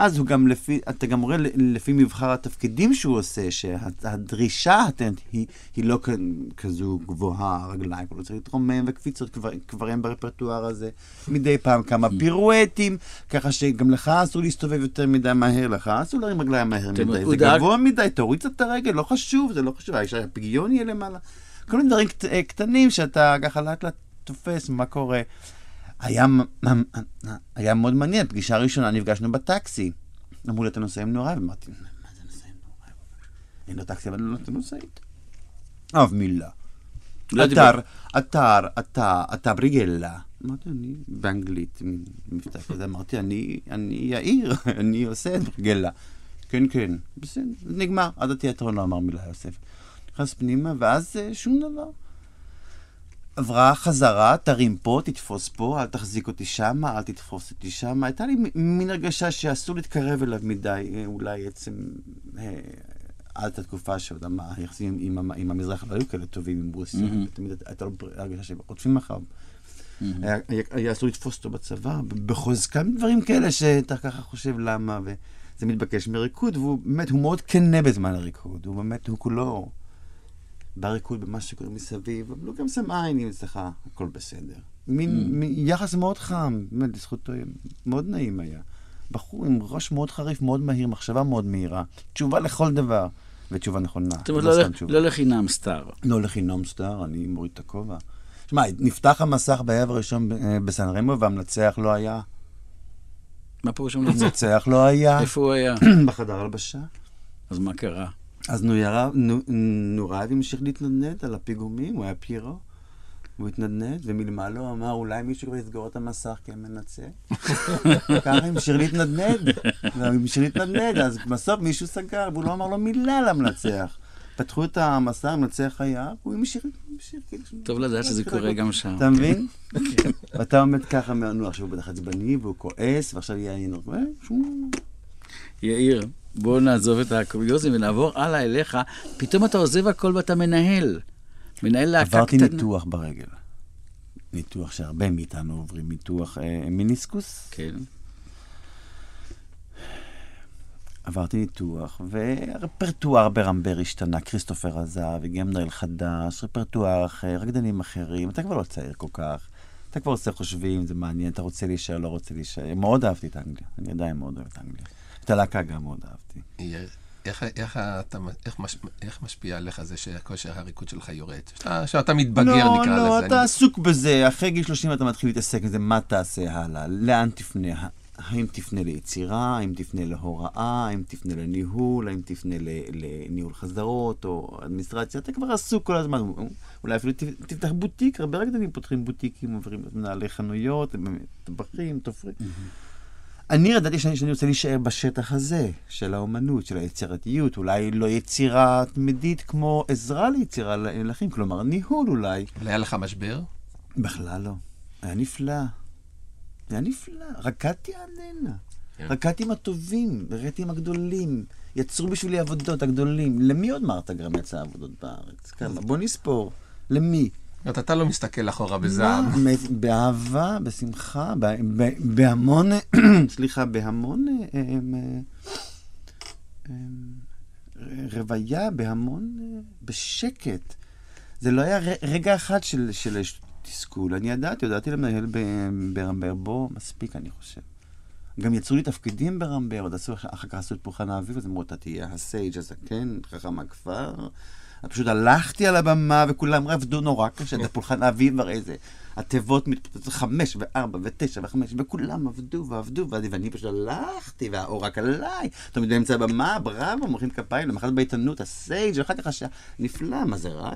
אז הוא גם לפי, אתה גם רואה לפי מבחר התפקידים שהוא עושה, שהדרישה הטנט היא, היא לא כ- כזו גבוהה, הרגליים, הוא לא צריך להתרומם וקפיצות כבר, כבר הם ברפרטואר הזה. מדי פעם כמה פירואטים, ככה שגם לך אסור להסתובב יותר מדי מהר, לך אסור להרים רגליים מהר אתם- מדי, זה דאג- גבוה מדי, תוריד את הרגל, לא חשוב, זה לא חשוב, האישה הפגיון יהיה למעלה. כל מיני דברים קט, קטנים שאתה ככה לאט לאט תופס מה קורה. היה, היה מאוד מעניין, פגישה ראשונה נפגשנו בטקסי. אמרו לי, אתה נוסע עם נורא? ואמרתי, מה זה נוסע עם נורא? אין לו טקסי, אבל אתה נוסע איתו. אף מילה. לא אתר, אתר, אתה, אתה בריגלה. אמרתי, אני באנגלית, מבטא כזה, אמרתי, אני, אני יאיר, אני עושה את בריגלה. כן, כן, בסדר, נגמר, עד התיאטרון לא אמר מילה יוסף. נכנס פנימה, ואז אה, שום דבר. עברה חזרה, תרים פה, תתפוס פה, אל תחזיק אותי שמה, אל תתפוס אותי שמה. הייתה לי מין הרגשה שאסור להתקרב אליו מדי, אה, אולי עצם... אה, עד התקופה שעוד היחסים עם, עם, המזרח לא היו כאלה טובים עם רוסיה, מהמם. ותמיד הייתה לו הרגשה שרודפים אחריו. היה, היה, היה אסור לתפוס אותו בצבא, בחוזקה, דברים כאלה שאתה ככה חושב למה, וזה מתבקש מריקוד, והוא באמת, הוא מאוד כנה בזמן הריקוד, הוא באמת, הוא כולו בריקוד במה שקורה מסביב, אבל הוא גם שם עין אם אצלך, הכל בסדר. מין, מין יחס מאוד חם, באמת, לזכותו, מאוד נעים היה. בחור עם ראש מאוד חריף, מאוד מהיר, מחשבה מאוד מהירה, תשובה לכל דבר, ותשובה נכונה. זאת אומרת, לא לא. לא לחינם star. לא לחינם star, אני מוריד את הכובע. שמע, נפתח המסך בערב הראשון אה, בסן רמו, והמנצח לא היה. מה פירוש המנצח? המנצח לא היה. איפה הוא היה? בחדר הלבשה. אז מה קרה? אז נורייב המשיך להתנדנד על הפיגומים, הוא היה פיירו. הוא התנדנד, ומלמעלה אמר, אולי מישהו כבר יסגור את המסך כי אין מנצח. ככה המשיך להתנדנד. המשיך להתנדנד, אז בסוף מישהו סגר, והוא לא אמר לו מילה למנצח. פתחו את המסך, המנצח היה, והוא המשיך, המשיך, כאילו... טוב לדעת שזה קורה גם שם. אתה מבין? ואתה עומד ככה, נו, עכשיו הוא בטח עצבני, והוא כועס, ועכשיו יהיה שום- יאיר, בואו נעזוב את הקוריוזים ונעבור הלאה אליך. פתאום אתה עוזב הכל ואתה מנהל. מנהל להקה קטנה. עברתי ניתוח ברגל. ניתוח שהרבה מאיתנו עוברים, ניתוח אה, מיניסקוס. כן. עברתי ניתוח, והרפרטואר ברמבר השתנה, כריסטופר עזב, הגיע מנהל חדש, רפרטואר אחר, רקדנים אחרים, אתה כבר לא צעיר כל כך. אתה כבר עושה חושבים, זה מעניין, אתה רוצה להישאר, לא רוצה להישאר. מאוד אהבתי את אנגליה, אני עדיין מאוד אוהב את אנגליה. את הלהקה גם מאוד אהבתי. איך, איך, אתה, איך, מש, איך משפיע עליך זה שכושר הריקוד שלך יורד? שאתה, שאתה מתבגר, לא, נקרא לא, לזה. אתה עסוק בזה. אחרי גיל 30 אתה מתחיל להתעסק עם זה, מה תעשה הלאה? לאן תפנה? האם תפנה ליצירה? האם תפנה להוראה? האם תפנה לניהול? האם תפנה לניהול חזרות או אדמיניסטרציה? אתה כבר עסוק כל הזמן. אולי אפילו תפתח בוטיק, הרבה רקדנים פותחים בוטיקים, עוברים מנהלי חנויות, טבחים, תופרים. אני ידעתי שאני, שאני רוצה להישאר בשטח הזה, של האומנות, של היצירתיות, אולי לא יצירה תמידית כמו עזרה ליצירה לאחים, כלומר ניהול אולי. אבל היה לך משבר? בכלל לא. היה נפלא. היה נפלא. רקדתי עד הנה. כן. רקדתי עם הטובים, רקדתי עם הגדולים. יצרו בשבילי עבודות הגדולים. למי עוד מרתה גרם יצא עבודות בארץ? כמה? בוא נספור. למי? זאת אומרת, אתה לא מסתכל אחורה בזעם. מה? מ- באהבה, בשמחה, בהמון, סליחה, בהמון אמ, אמ, רוויה, בהמון, בשקט. זה לא היה רגע אחד של, של תסכול. אני ידעתי, ידעתי למנהל ברמבר, בוא, מספיק, אני חושב. גם יצרו לי תפקידים ברמבר, עוד עשו, אחר כך עשו את פולחן האביב, אז אמרו, אתה תהיה ה Sage הזקן, חכם הכפר. אז פשוט הלכתי על הבמה, וכולם עבדו נורא קשה, את הפולחן האביב, הרי זה, התיבות מתפוצצות חמש וארבע ותשע וחמש, וכולם עבדו ועבדו, ואני, ואני פשוט הלכתי, והאור רק עליי. תמיד באמצע הבמה, בראבו, מוחאים כפיים, למחרת בעיתונות, ה Sage, ואחר כך השעה, נפלא, מה זה רע?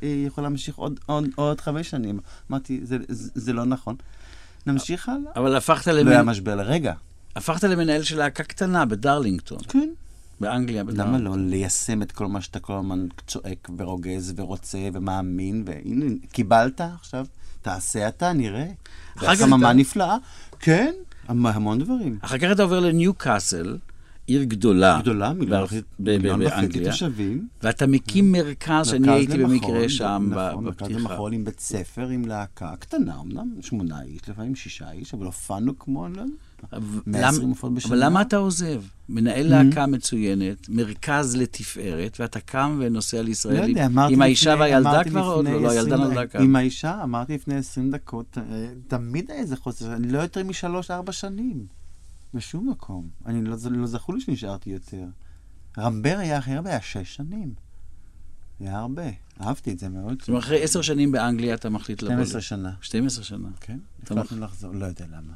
היא יכולה להמשיך עוד, עוד, עוד חמש שנים? אמרתי, זה, זה, זה לא נכון. נמשיך הלאה. אבל הפכת, לא היה למנ... משבר לרגע. הפכת למנהל של להקה קטנה בדרלינגטון, כן. באנגליה. למה. לא ליישם את כל מה שאתה כל הזמן צועק ורוגז ורוצה ומאמין, והנה, קיבלת עכשיו, תעשה אתה, נראה. אחר כך אתה- נפלאה. כן, המ- המון דברים. אחר כך אתה עובר לניו קאסל, עיר גדולה. גדולה, מיליון וחצי-. תושבים. ואתה מקים מרכז, שאני מרכז הייתי למחול, במקרה שם ב- נכון, מרכז בפתיחה. למחול עם בית ספר, עם להקה קטנה, אמנם שמונה איש, לפעמים שישה איש, אבל הופענו כמו, אני לא יודע, אבל 120 למ- הופעות בשנה. אבל למה אתה עוזב? מנהל להקה מצוינת, מרכז לתפארת, ואתה קם ונוסע לישראל לא עם- יודע, עם האישה לפני- והילדה כבר, או לפני לא? לא, הילדה 20 נולדה כאן. עם האישה, אמרתי לפני 20 דקות, אה, תמיד היה איזה חוסר, אני לא יותר משלוש-ארבע שנים. בשום מקום. אני לא, לא זכור לי שנשארתי יותר. רמבר היה הכי הרבה, היה שש שנים. היה הרבה. אהבתי את זה מאוד. זאת אומרת, אחרי עשר שנים באנגליה אתה מחליט לבוא... 12 ל- שנה. 12 שנה. כן, אתה החלטנו לחזור, לא יודע למה.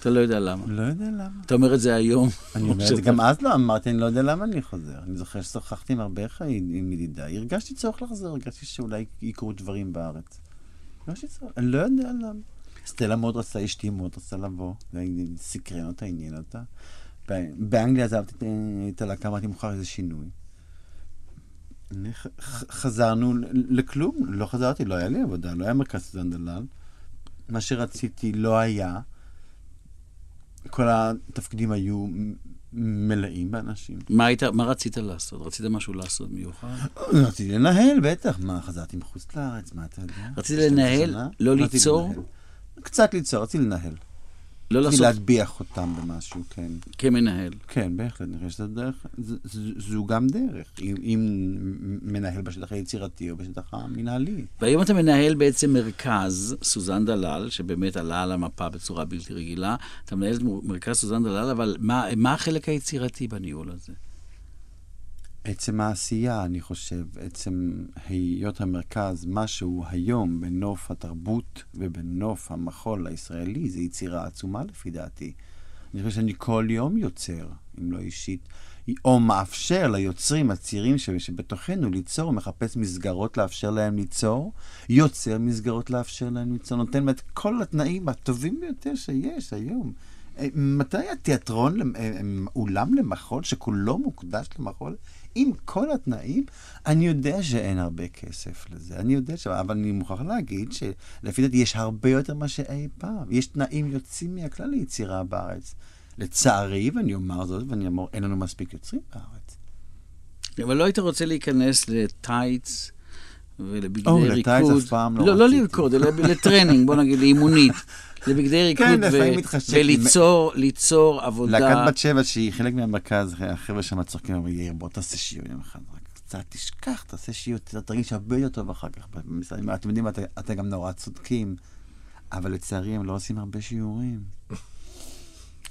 אתה לא יודע למה. לא יודע למה. אתה אומר את זה היום. אני אומר את זה, גם אז לא אמרתי, אני לא יודע למה אני חוזר. אני זוכר ששוחחתי עם הרבה חיים, עם ידידיי, הרגשתי צורך לחזור, הרגשתי שאולי יקרו דברים בארץ. הרגשתי צורך, אני לא יודע למה. סטלה מאוד רצתה, אשתי מאוד רצתה לבוא, סקרן אותה, עניין אותה. באנגליה עזבתי את- הלהקה, אמרתי, מוכר איזה שינוי. חזרנו לכלום, לא חזרתי, לא היה לי עבודה, לא היה מרכז סטודנט דלל. מה שרציתי לא היה. כל התפקידים היו מלאים באנשים. מה היית, מה רצית לעשות? רצית משהו לעשות מיוחד? רציתי לנהל, בטח. מה, חזרתי מחוץ לארץ, מה אתה יודע? רצית 12 לנהל? לא רציתי ליצור? קצת ליצור, רציתי לנהל. לא לעשות... להטביע חותם במשהו, כן. כמנהל. כן, בהחלט, נראה שזו דרך, ז- ז- זו גם דרך, אם, אם מנהל בשטח היצירתי או בשטח המנהלי. והיום אתה מנהל בעצם מרכז, סוזן דלל, שבאמת עלה על המפה בצורה בלתי רגילה. אתה מנהל את מרכז סוזן דלל, אבל מה, מה החלק היצירתי בניהול הזה? עצם העשייה, אני חושב, עצם היות המרכז, משהו היום בנוף התרבות ובנוף המחול הישראלי, זו יצירה עצומה לפי דעתי. אני חושב שאני כל יום יוצר, אם לא אישית, או מאפשר ליוצרים הצעירים שבתוכנו ליצור, מחפש מסגרות לאפשר להם ליצור, יוצר מסגרות לאפשר להם ליצור, נותן את כל התנאים הטובים ביותר שיש היום. מתי התיאטרון, אה, אה, אולם למחול, שכולו מוקדש למחול, עם כל התנאים, אני יודע שאין הרבה כסף לזה, אני יודע ש... אבל אני מוכרח להגיד שלפי דעתי יש הרבה יותר ממה שאי פעם. יש תנאים יוצאים מהכלל ליצירה בארץ. לצערי, ואני אומר זאת, ואני אומר, אין לנו מספיק יוצרים בארץ. אבל לא היית רוצה להיכנס לטייץ ולבגדי או, ריקוד. לטייץ אף פעם לא לא, לא רציתי. לרקוד, אלא לטרנינג, בוא נגיד, לאימונית. לבגדי ריקוד כן. וליצור ליצור עבודה. להקת בת שבע, שהיא חלק מהמרכז, החבר'ה שם צוחקים, אומרים, יאיר, בוא תעשה שיעור יום אחד, רק קצת תשכח, תעשה שיעור, תרגיש הרבה יותר טוב אחר כך. אתם יודעים, אתם גם נורא צודקים, אבל לצערי הם לא עושים הרבה שיעורים.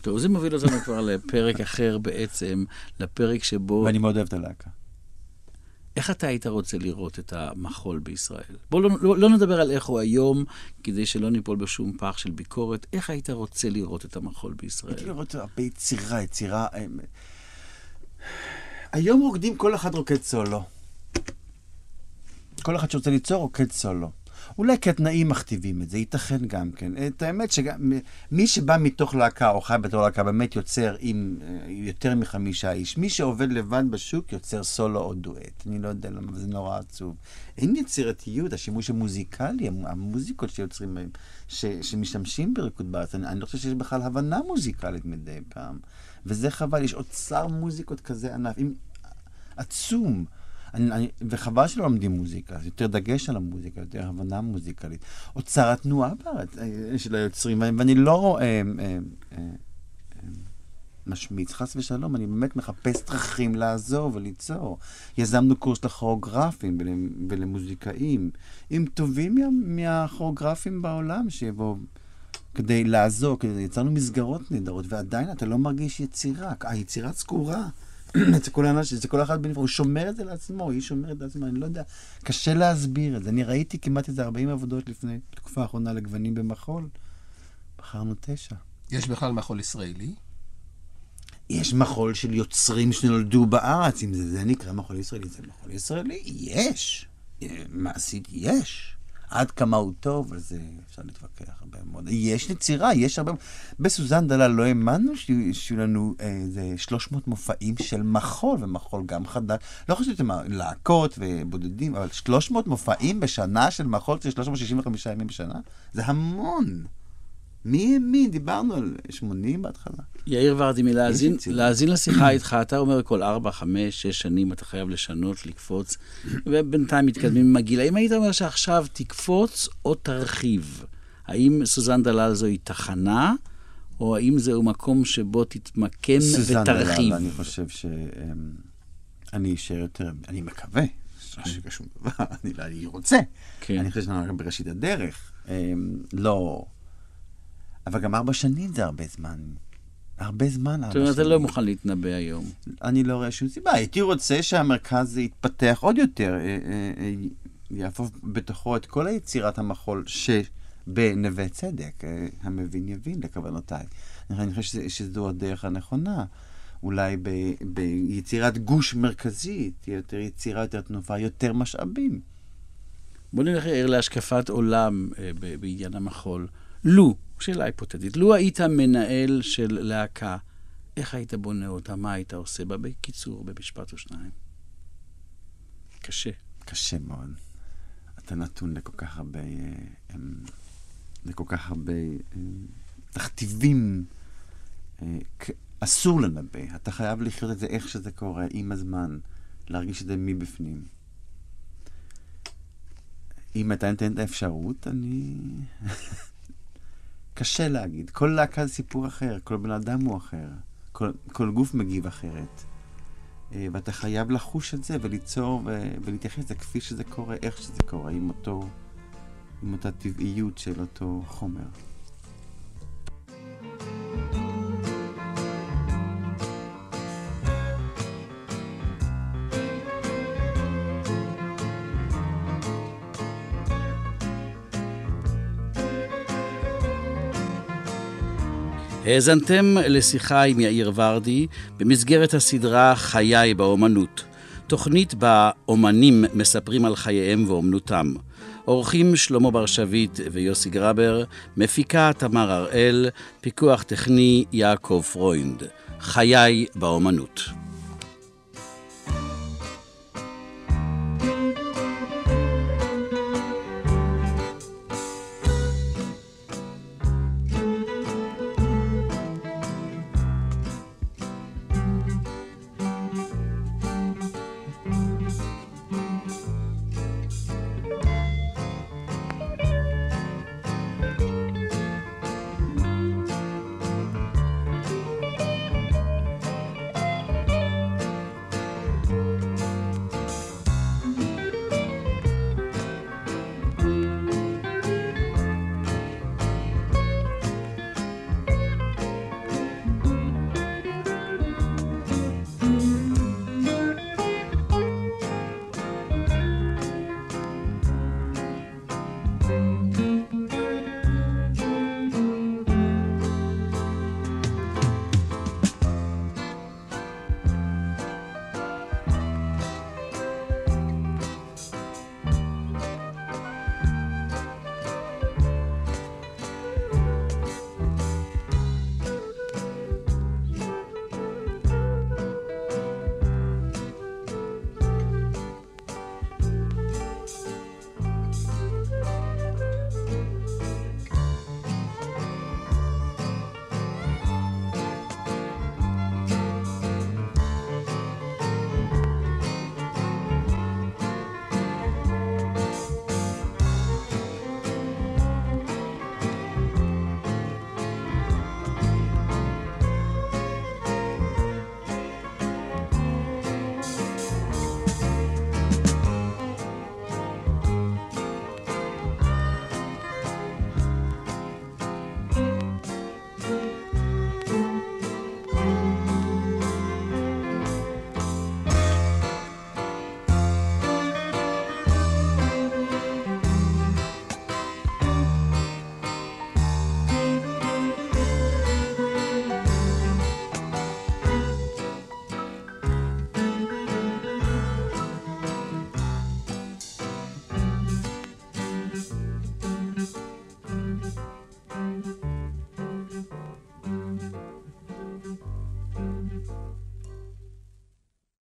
טוב, זה מוביל אותנו כבר לפרק אחר בעצם, לפרק שבו... ואני מאוד אוהב את הלהקה. איך אתה היית רוצה לראות את המחול בישראל? בואו לא, לא, לא נדבר על איך הוא היום, כדי שלא ניפול בשום פח של ביקורת. איך היית רוצה לראות את המחול בישראל? הייתי לראות הרבה יצירה, יצירה... אה, היום רוקדים, כל אחד רוקד סולו. כל אחד שרוצה ליצור רוקד סולו. אולי כי התנאים מכתיבים את זה, ייתכן גם כן. את האמת שגם, מי שבא מתוך להקה או חי בתור להקה באמת יוצר עם אה, יותר מחמישה איש. מי שעובד לבד בשוק יוצר סולו או דואט. אני לא יודע למה, זה נורא עצוב. אין יצירתיות, השימוש המוזיקלי, המ- המוזיקות שיוצרים בהם, ש, שמשתמשים בריקוד בארץ. אני, אני לא חושב שיש בכלל הבנה מוזיקלית מדי פעם. וזה חבל, יש אוצר מוזיקות כזה ענף, עם, עצום. אני, אני, וחבל שלא לומדים מוזיקה, זה יותר דגש על המוזיקה, יותר הבנה מוזיקלית. אוצר התנועה בארץ אה, של היוצרים, ואני, ואני לא אה, אה, אה, אה, משמיץ, חס ושלום, אני באמת מחפש דרכים לעזור וליצור. יזמנו קורס לכוריאוגרפים ול, ולמוזיקאים, עם טובים מה, מהכוריאוגרפים בעולם שיבואו. כדי לעזור, כדי יצרנו מסגרות נהדרות, ועדיין אתה לא מרגיש יצירה. היצירה סגורה. אצל כל האנשים, אצל כל אחד בנפרד, הוא שומר את זה לעצמו, היא שומרת את לעצמה, אני לא יודע, קשה להסביר את זה. אני ראיתי כמעט איזה 40 עבודות לפני, בתקופה האחרונה, לגוונים במחול. בחרנו תשע. יש בכלל מחול ישראלי? יש מחול של יוצרים שנולדו בארץ, אם זה, זה נקרא מחול ישראלי, זה מחול ישראלי? יש. אה, מעשית, יש. עד כמה הוא טוב, על זה אפשר להתווכח הרבה מאוד. יש יצירה, יש הרבה... בסוזן דלל לא האמנו שיהיו לנו איזה 300 מופעים של מחול, ומחול גם חדש. לא חשבתי להקות ובודדים, אבל 300 מופעים בשנה של מחול, זה 365 ימים בשנה? זה המון. מי האמין? דיברנו על 80 בהתחלה. יאיר ורדימי, להאזין, יצירה. להאזין לשיחה איתך, אתה אומר כל ארבע, חמש, שש שנים אתה חייב לשנות, לקפוץ, ובינתיים מתקדמים עם הגיל. האם היית אומר שעכשיו תקפוץ או תרחיב? האם סוזן דלל זוהי תחנה, או האם זהו מקום שבו תתמקם סוזן ותרחיב? דלל, אני חושב ש... אני אשאר יותר, אני מקווה, שום דבר, אני לא- אני רוצה. כן. אני חושב שאנחנו בראשית הדרך. אמ, לא... אבל גם ארבע שנים זה הרבה זמן. הרבה זמן, ארבע זאת שנים. אומרת, אתה לא מוכן להתנבא היום. אני לא רואה שום סיבה. הייתי רוצה שהמרכז יתפתח עוד יותר, אה, אה, אה, יהפוך בתוכו את כל היצירת המחול שבנווה צדק. המבין יבין לכוונותיי. אני חושב שזו הדרך הנכונה. אולי ב, ביצירת גוש מרכזי, תהיה יותר יצירה, יותר תנופה, יותר משאבים. בוא נלך להשקפת עולם בעניין המחול. לו, שאלה היפותטית, לו היית מנהל של להקה, איך היית בונה אותה? מה היית עושה בה? בקיצור, במשפט או שניים. קשה. קשה מאוד. אתה נתון לכל כך הרבה, אה, אמ, לכל כך הרבה אה, תכתיבים. אה, אסור לנבא. אתה חייב לחיות את זה איך שזה קורה, עם הזמן. להרגיש את זה מבפנים. אם אתה נותן את האפשרות, אני... קשה להגיד. כל להקה זה סיפור אחר, כל בן אדם הוא אחר, כל, כל גוף מגיב אחרת. אה, ואתה חייב לחוש את זה וליצור ו- ולהתייחס לזה כפי שזה קורה, איך שזה קורה, עם, אותו, עם אותה טבעיות של אותו חומר. האזנתם לשיחה עם יאיר ורדי במסגרת הסדרה חיי באומנות. תוכנית בה אומנים מספרים על חייהם ואומנותם. אורחים שלמה בר שביט ויוסי גרבר, מפיקה תמר הראל, פיקוח טכני יעקב פרוינד. חיי באומנות.